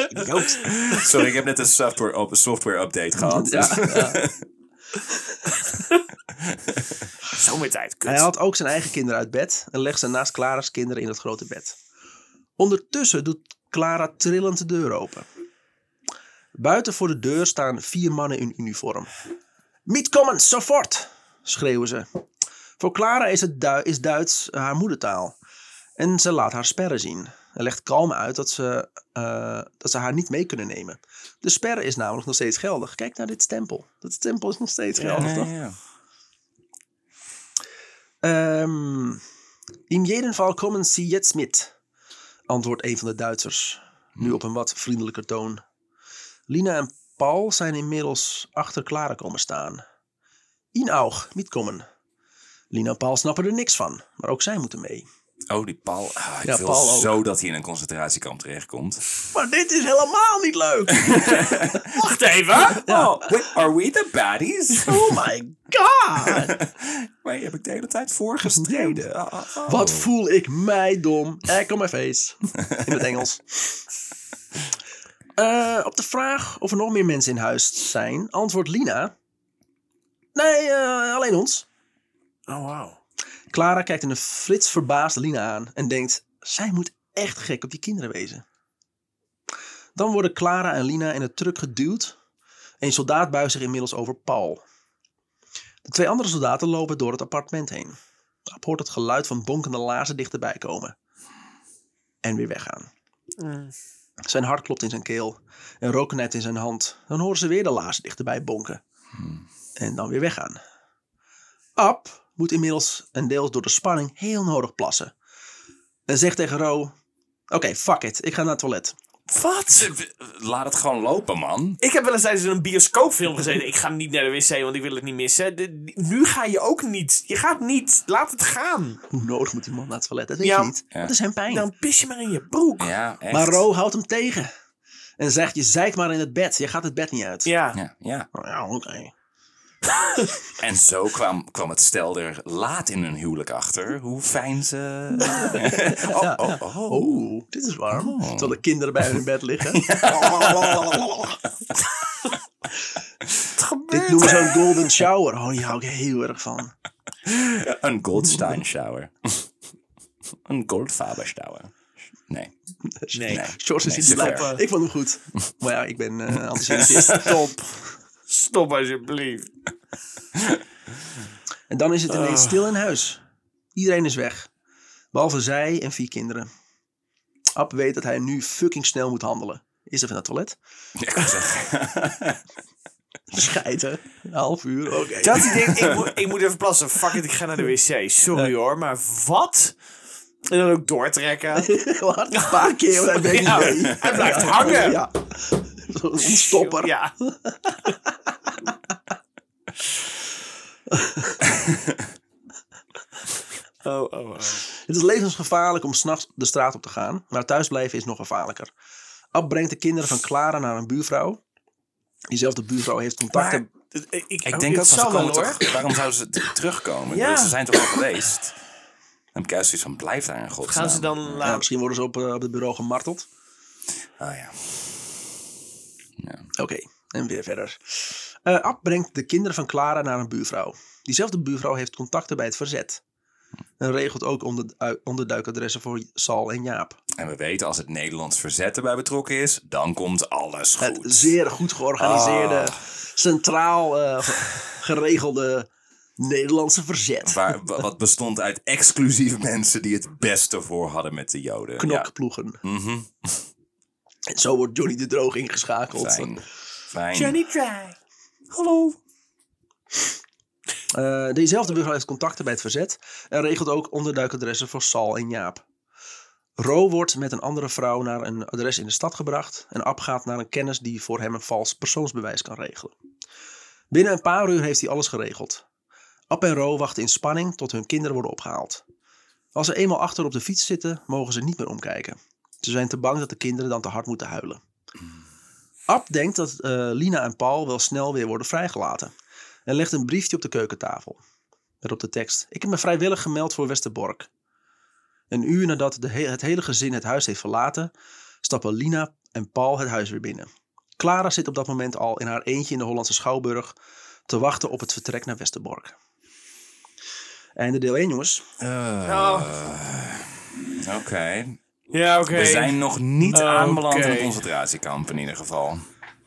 Idioot. Sorry, ik heb net een software, op, software update gehad. Ja, ja. Zomertijd, kut. Hij haalt ook zijn eigen kinderen uit bed en legt ze naast Clara's kinderen in het grote bed. Ondertussen doet Clara trillend de deur open. Buiten voor de deur staan vier mannen in uniform. Mietkommen, sofort! schreeuwen ze. Voor Clara is, het Du- is Duits haar moedertaal. En ze laat haar sperren zien. En legt kalm uit dat ze, eh, dat ze haar niet mee kunnen nemen. De sperre is namelijk nog steeds geldig. Kijk naar dit stempel. Dat stempel is nog steeds geldig, toch? Ja, ja. Ähm, in jedem Fall kommen Sie jetzt mit, antwoordt een van de Duitsers, nu op een wat vriendelijker toon. Lina en Paul zijn inmiddels achter Clara komen staan. In auch, mitkommen. Lina en Paul snappen er niks van, maar ook zij moeten mee. Oh, die Paul. Ah, ik Ja, wil Paul ook. zo dat hij in een concentratiekamp terechtkomt. Maar dit is helemaal niet leuk! Wacht even. Oh, are we the baddies? Oh my god! Waar heb ik de hele tijd voor gestreden? Ah, ah. Wat voel ik mij dom. Egg on my face. In het Engels. Eh, op de vraag of er nog meer mensen in huis zijn, antwoordt Lina. Nee, eh, alleen ons. Oh, wauw. Clara kijkt in een flits verbaasd Lina aan en denkt: zij moet echt gek op die kinderen wezen. Dan worden Clara en Lina in het truck geduwd. Een soldaat buigt zich inmiddels over Paul. De twee andere soldaten lopen door het appartement heen. Ab hoort het geluid van bonkende laarzen dichterbij komen. En weer weggaan. Zijn hart klopt in zijn keel en rook knijpt in zijn hand. Dan horen ze weer de laarzen dichterbij bonken. En dan weer weggaan. Ab moet inmiddels en deels door de spanning heel nodig plassen. En zegt tegen Ro: Oké, fuck it, ik ga naar het toilet. Wat? Laat het gewoon lopen, man. Ik heb wel eens tijdens een bioscoopfilm gezeten. Ik ga niet naar de wc, want ik wil het niet missen. De- nu ga je ook niet. Je gaat niet. Laat het gaan. Hoe nodig moet die man naar het toilet? Dat weet Ja. je niet. Ja. Dat is zijn pijn. Dan pis je maar in je broek. Ja, echt. maar Ro houdt hem tegen. En zegt: Je zeikt maar in het bed. Je gaat het bed niet uit. Ja. Ja, ja. Nou ja, oké. En zo kwam, kwam het stel er laat in hun huwelijk achter hoe fijn ze... oh, oh, oh. Oh, dit is warm. Oh. Terwijl de kinderen bij hun in bed liggen. Dit noemen ze een golden shower. Oh, die hou ik heel erg van. Een Goldstein shower. een Goldfaber shower. Nee. Nee. Nee. George is Nee, niet. Ik vond hem goed. Maar ja, ik ben eh antisemitist. Stop. Stop alsjeblieft. En dan is het ineens stil in huis. Iedereen is weg. Behalve zij en vier kinderen. Ab weet dat hij nu fucking snel moet handelen. Is even naar het toilet. Schijten. Een half uur, oké. Dat hij denkt, ik moet, ik moet even plassen. Fuck it, ik ga naar de wc. Sorry hoor, maar wat? En dan ook doortrekken. Wat? Een paar keer, hij weet Ja, niet mee. hij blijft hangen. Ja. Zo'n stopper. Ja. Oh, oh, oh. Het is levensgevaarlijk om s'nachts de straat op te gaan, maar thuisblijven is nog gevaarlijker. Ab brengt de kinderen van Clara naar een buurvrouw. Diezelfde buurvrouw heeft contacten. Maar, eh, ik, Ik denk ook, van, ze komen hoor. toch, waarom zouden ze terugkomen? Ja. Ze zijn toch al geweest? Dan heb ik juist zoiets van, blijf daar in godsnaam. Gaan ze dan Ja, misschien worden ze op, eh, op het bureau gemarteld. Oh ja. Oké, en weer verder. Eh Ab brengt de kinderen van Clara naar een buurvrouw. Diezelfde buurvrouw heeft contacten bij het verzet. En regelt ook onder, onderduikadressen voor Sal en Jaap. En we weten, als het Nederlands verzet erbij betrokken is, dan komt alles Het goed. zeer goed georganiseerde, Ah. centraal eh, ge- geregelde Nederlandse verzet. Waar, wa- wat bestond uit exclusieve mensen die het beste voor hadden met de Joden. Knokploegen. Ja. Mhm. En zo wordt Johnny de Droog ingeschakeld. Fijn. Fijn. Johnny Dry. Hallo. Eh, dezezelfde buurvrouw heeft contacten bij het verzet en regelt ook onderduikadressen voor Sal en Jaap. Ro wordt met een andere vrouw naar een adres in de stad gebracht en Ab gaat naar een kennis die voor hem een vals persoonsbewijs kan regelen. Binnen een paar uur heeft hij alles geregeld. Ab en Ro wachten in spanning tot hun kinderen worden opgehaald. Als ze eenmaal achter op de fiets zitten, mogen ze niet meer omkijken. Ze zijn te bang dat de kinderen dan te hard moeten huilen. Ab denkt dat eh, Lina en Paul wel snel weer worden vrijgelaten en legt een briefje op de keukentafel. Met op de tekst: Ik heb me vrijwillig gemeld voor Westerbork. Een uur nadat de he- het hele gezin het huis heeft verlaten, stappen Lina en Paul het huis weer binnen. Clara zit op dat moment al in haar eentje in de Hollandse Schouwburg te wachten op het vertrek naar Westerbork. En de deel 1, jongens. Eh, Oh. Oké. Ja, oké. We zijn nog niet Oké. aanbeland in een concentratiekamp in ieder geval.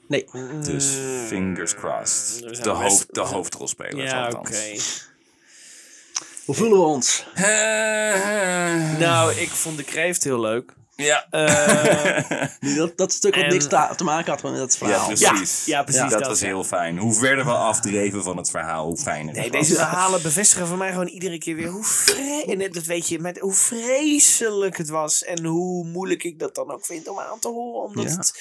Nee. Dus fingers crossed. zijn De, hoofd, de hoofdrolspelers Ja, oké. althans. Hoe voelen we ons? Eh, Nou, ik vond de kreeft heel leuk. Ja. Eh, Dat, dat stuk wat En- niks te maken had met het ja, verhaal. precies. Ja, ja, precies dat, dat, was ja. heel fijn. Hoe verder we afdreven van het verhaal, hoe fijner nee, het was. deze verhalen bevestigen voor mij gewoon iedere keer weer hoe vre- en dat weet je, met hoe vreselijk het was en hoe moeilijk ik dat dan ook vind om aan te horen, omdat Ja. het.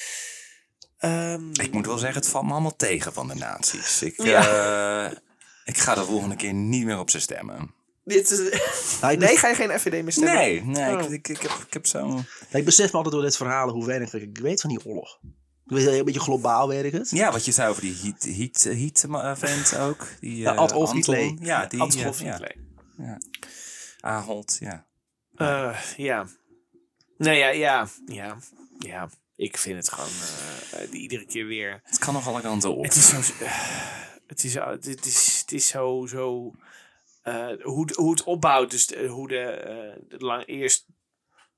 ehm, Ik moet wel zeggen, het valt me allemaal tegen van de nazi's. Ik, Ja. eh, ik ga de volgende keer niet meer op ze stemmen. Dit is, Ja, ik, nee, ga je geen FVD meer stemmen? Nee, nee Oh. ik, ik, ik heb, ik heb zo'n... ik besef me altijd door dit verhaal hoe weinig ik weet van die oorlog. Ik weet een beetje globaal werkt het. Ja, wat je zei over die heat, heat, heat eh, vent ook. Die, Ja, eh, Adolf Anton. Hitler. Ja, die... Adolf ja, Hitler. Ja. Ahold, ja. Eh, ja. Nee, ja, ja, ja, ja. Ik vind het gewoon eh, eh, iedere keer weer. Het kan nog alle kanten op. Het is zo. eh, het is, zo- het is, het is zo. zo eh, hoe, hoe het opbouwt. Dus de- hoe de. eh, de lang, eerst.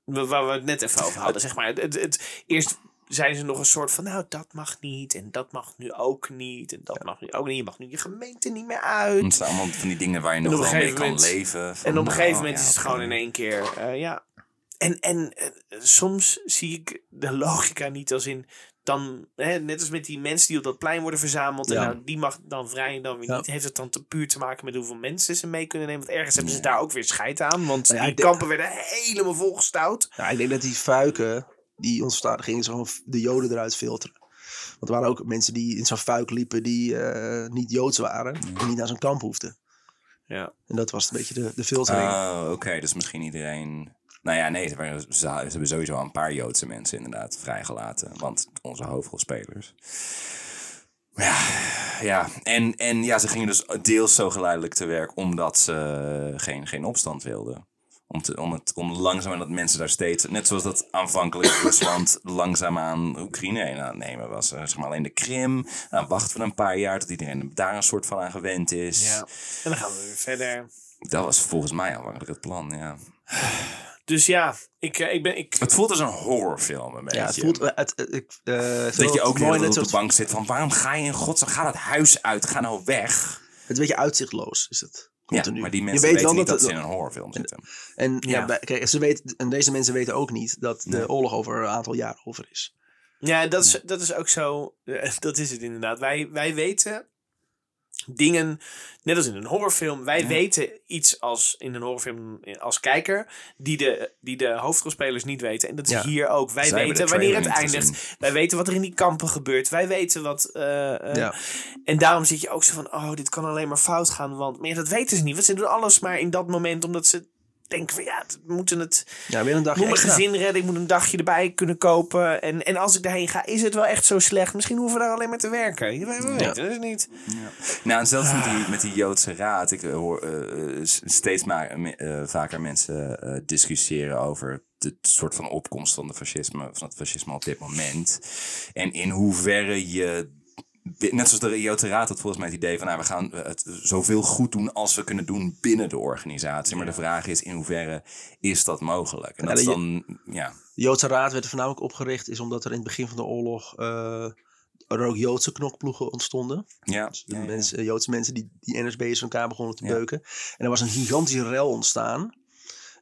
wa- Waar we het net even over hadden, zeg maar. Het, het, het- eerst zijn ze nog een soort van. Nou, dat mag niet. En dat mag nu ook niet. En dat mag nu ook niet. Je mag nu je gemeente niet meer uit. Het zijn allemaal van die dingen waar je nog wel mee kan moment- leven. Van, En op een gegeven moment ja, is het gewoon in één keer, eh, ja. En, en soms zie ik de logica niet als in, dan, hè, net als met die mensen die op dat plein worden verzameld. Ja. En nou, die mag dan vrij en dan weer Ja. niet. Heeft het dan te puur te maken met hoeveel mensen ze mee kunnen nemen? Want ergens hebben ze daar ook weer scheid aan. Want Nou ja, die denk- kampen werden helemaal volgestouwd. Ja, ik denk dat die fuiken die ontstaan, gingen ze gewoon de joden eruit filteren. Want er waren ook mensen die in zo'n fuik liepen die eh, niet joods waren. En niet naar zo'n kamp hoefden. Ja. En dat was een beetje de, de filtering. Oh, oké. Dus misschien iedereen... Nou ja, nee, ze, hebben sowieso al een paar Joodse mensen inderdaad vrijgelaten. Want onze hoofdrolspelers. Ja, ja. En, en ja, ze gingen dus deels zo geleidelijk te werk omdat ze geen, geen opstand wilden. Om, te, om, het, om langzaam dat mensen daar steeds, net zoals dat aanvankelijk Rusland langzaamaan Oekraïne heen aan het nemen was. Eh, Zeg maar alleen de Krim. Nou, wachten we een paar jaar tot iedereen daar een soort van aan gewend is. ja. En dan gaan we weer verder. Dat was volgens mij aanvankelijk het plan, ja. Dus ja, ik, eh, ik ben... Ik, Het voelt als een horrorfilm een beetje. ja, het voelt... eh, Het, het, ik, eh, dat je het ook mooi, heel net op de bank zit van waarom ga je in godsnaam, ga dat huis uit, ga nou weg. Het is een beetje uitzichtloos is het. Ja, Continu. maar die Je mensen weet weten wel niet dat, het- ze in een horrorfilm zitten. En, ja. Ja. bij- kijk, ze weten, en deze mensen weten ook niet dat de Nee. oorlog over een aantal jaar over is. Ja, dat is, dat is ook zo. eh, Dat is het inderdaad. Wij, wij weten dingen, net als in een horrorfilm, wij weten iets als in een horrorfilm als kijker, die de, die de hoofdrolspelers niet weten. En dat is Ja. hier ook. Wij Zij weten wanneer het eindigt. Wij weten wat er in die kampen gebeurt. Wij weten wat. eh, eh, Ja. En daarom zit je ook zo van: oh, dit kan alleen maar fout gaan. Want ja, dat weten ze niet. Want ze doen alles maar in dat moment omdat ze denken van ja, we moeten het. Ja, weer een Ik dagje moet mijn extra. gezin redden, ik moet een dagje erbij kunnen kopen. En, en als ik daarheen ga, is het wel echt zo slecht? Misschien hoeven we daar alleen maar te werken. We we weten het niet. Nou, en zelfs met die, met die Joodse raad, ik eh, hoor eh, s- steeds maar, eh, vaker mensen eh, discussiëren over de soort van opkomst van, de fascisme, van het fascisme op dit moment. En in hoeverre je, net zoals de Joodse raad had volgens mij het idee van, nou, we gaan het zoveel goed doen als we kunnen doen binnen de organisatie. Maar de vraag is, in hoeverre is dat mogelijk? En dat is de- dan, ja, De Joodse Raad werd er voornamelijk opgericht is omdat er in het begin van de oorlog eh, er ook Joodse knokploegen ontstonden. ja, Dus ja, mensen, eh, Joodse mensen die, die NSB'ers van elkaar begonnen te beuken. En er was een gigantische rel ontstaan.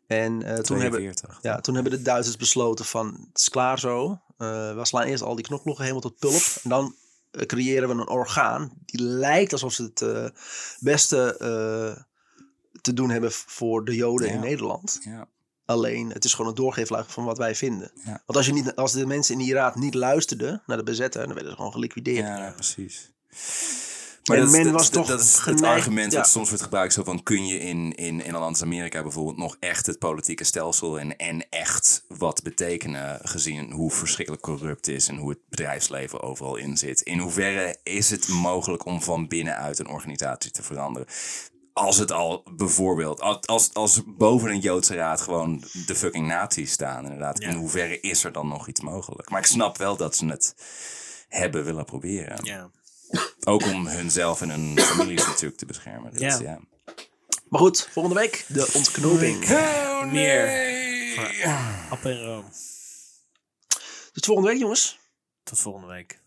En eh, toen, hebben, 42. ja, toen hebben de Duitsers besloten van het is klaar zo. Eh, we slaan eerst al die knokploegen helemaal tot pulp. En dan eh, creëren we een orgaan die lijkt alsof ze het eh, beste eh, te doen hebben voor de Joden in. Nederland. Ja. Alleen, het is gewoon een doorgeefluik van wat wij vinden. Ja. Want als, je niet, als de mensen in die raad niet luisterden naar de bezetter, dan werden ze gewoon geliquideerd. Ja, ja, En dat is- men dat- was dat- toch Dat is het argument dat soms wordt gebruikt. Zo van, kun je in, in, in Amerika bijvoorbeeld nog echt het politieke stelsel en, en echt wat betekenen gezien hoe verschrikkelijk corrupt het is en hoe het bedrijfsleven overal in zit. In hoeverre is het mogelijk om van binnenuit een organisatie te veranderen? Als het al bijvoorbeeld, als, als, als boven een Joodse raad gewoon de fucking nazi's staan, inderdaad. In hoeverre is er dan nog iets mogelijk? Maar ik snap wel dat ze het hebben willen proberen. Ja. Ook om hunzelf en hun families natuurlijk te beschermen. Dus, Ja. ja. Maar goed, volgende week de ontknoping. Meer. App en room. Tot volgende week, jongens. Tot volgende week.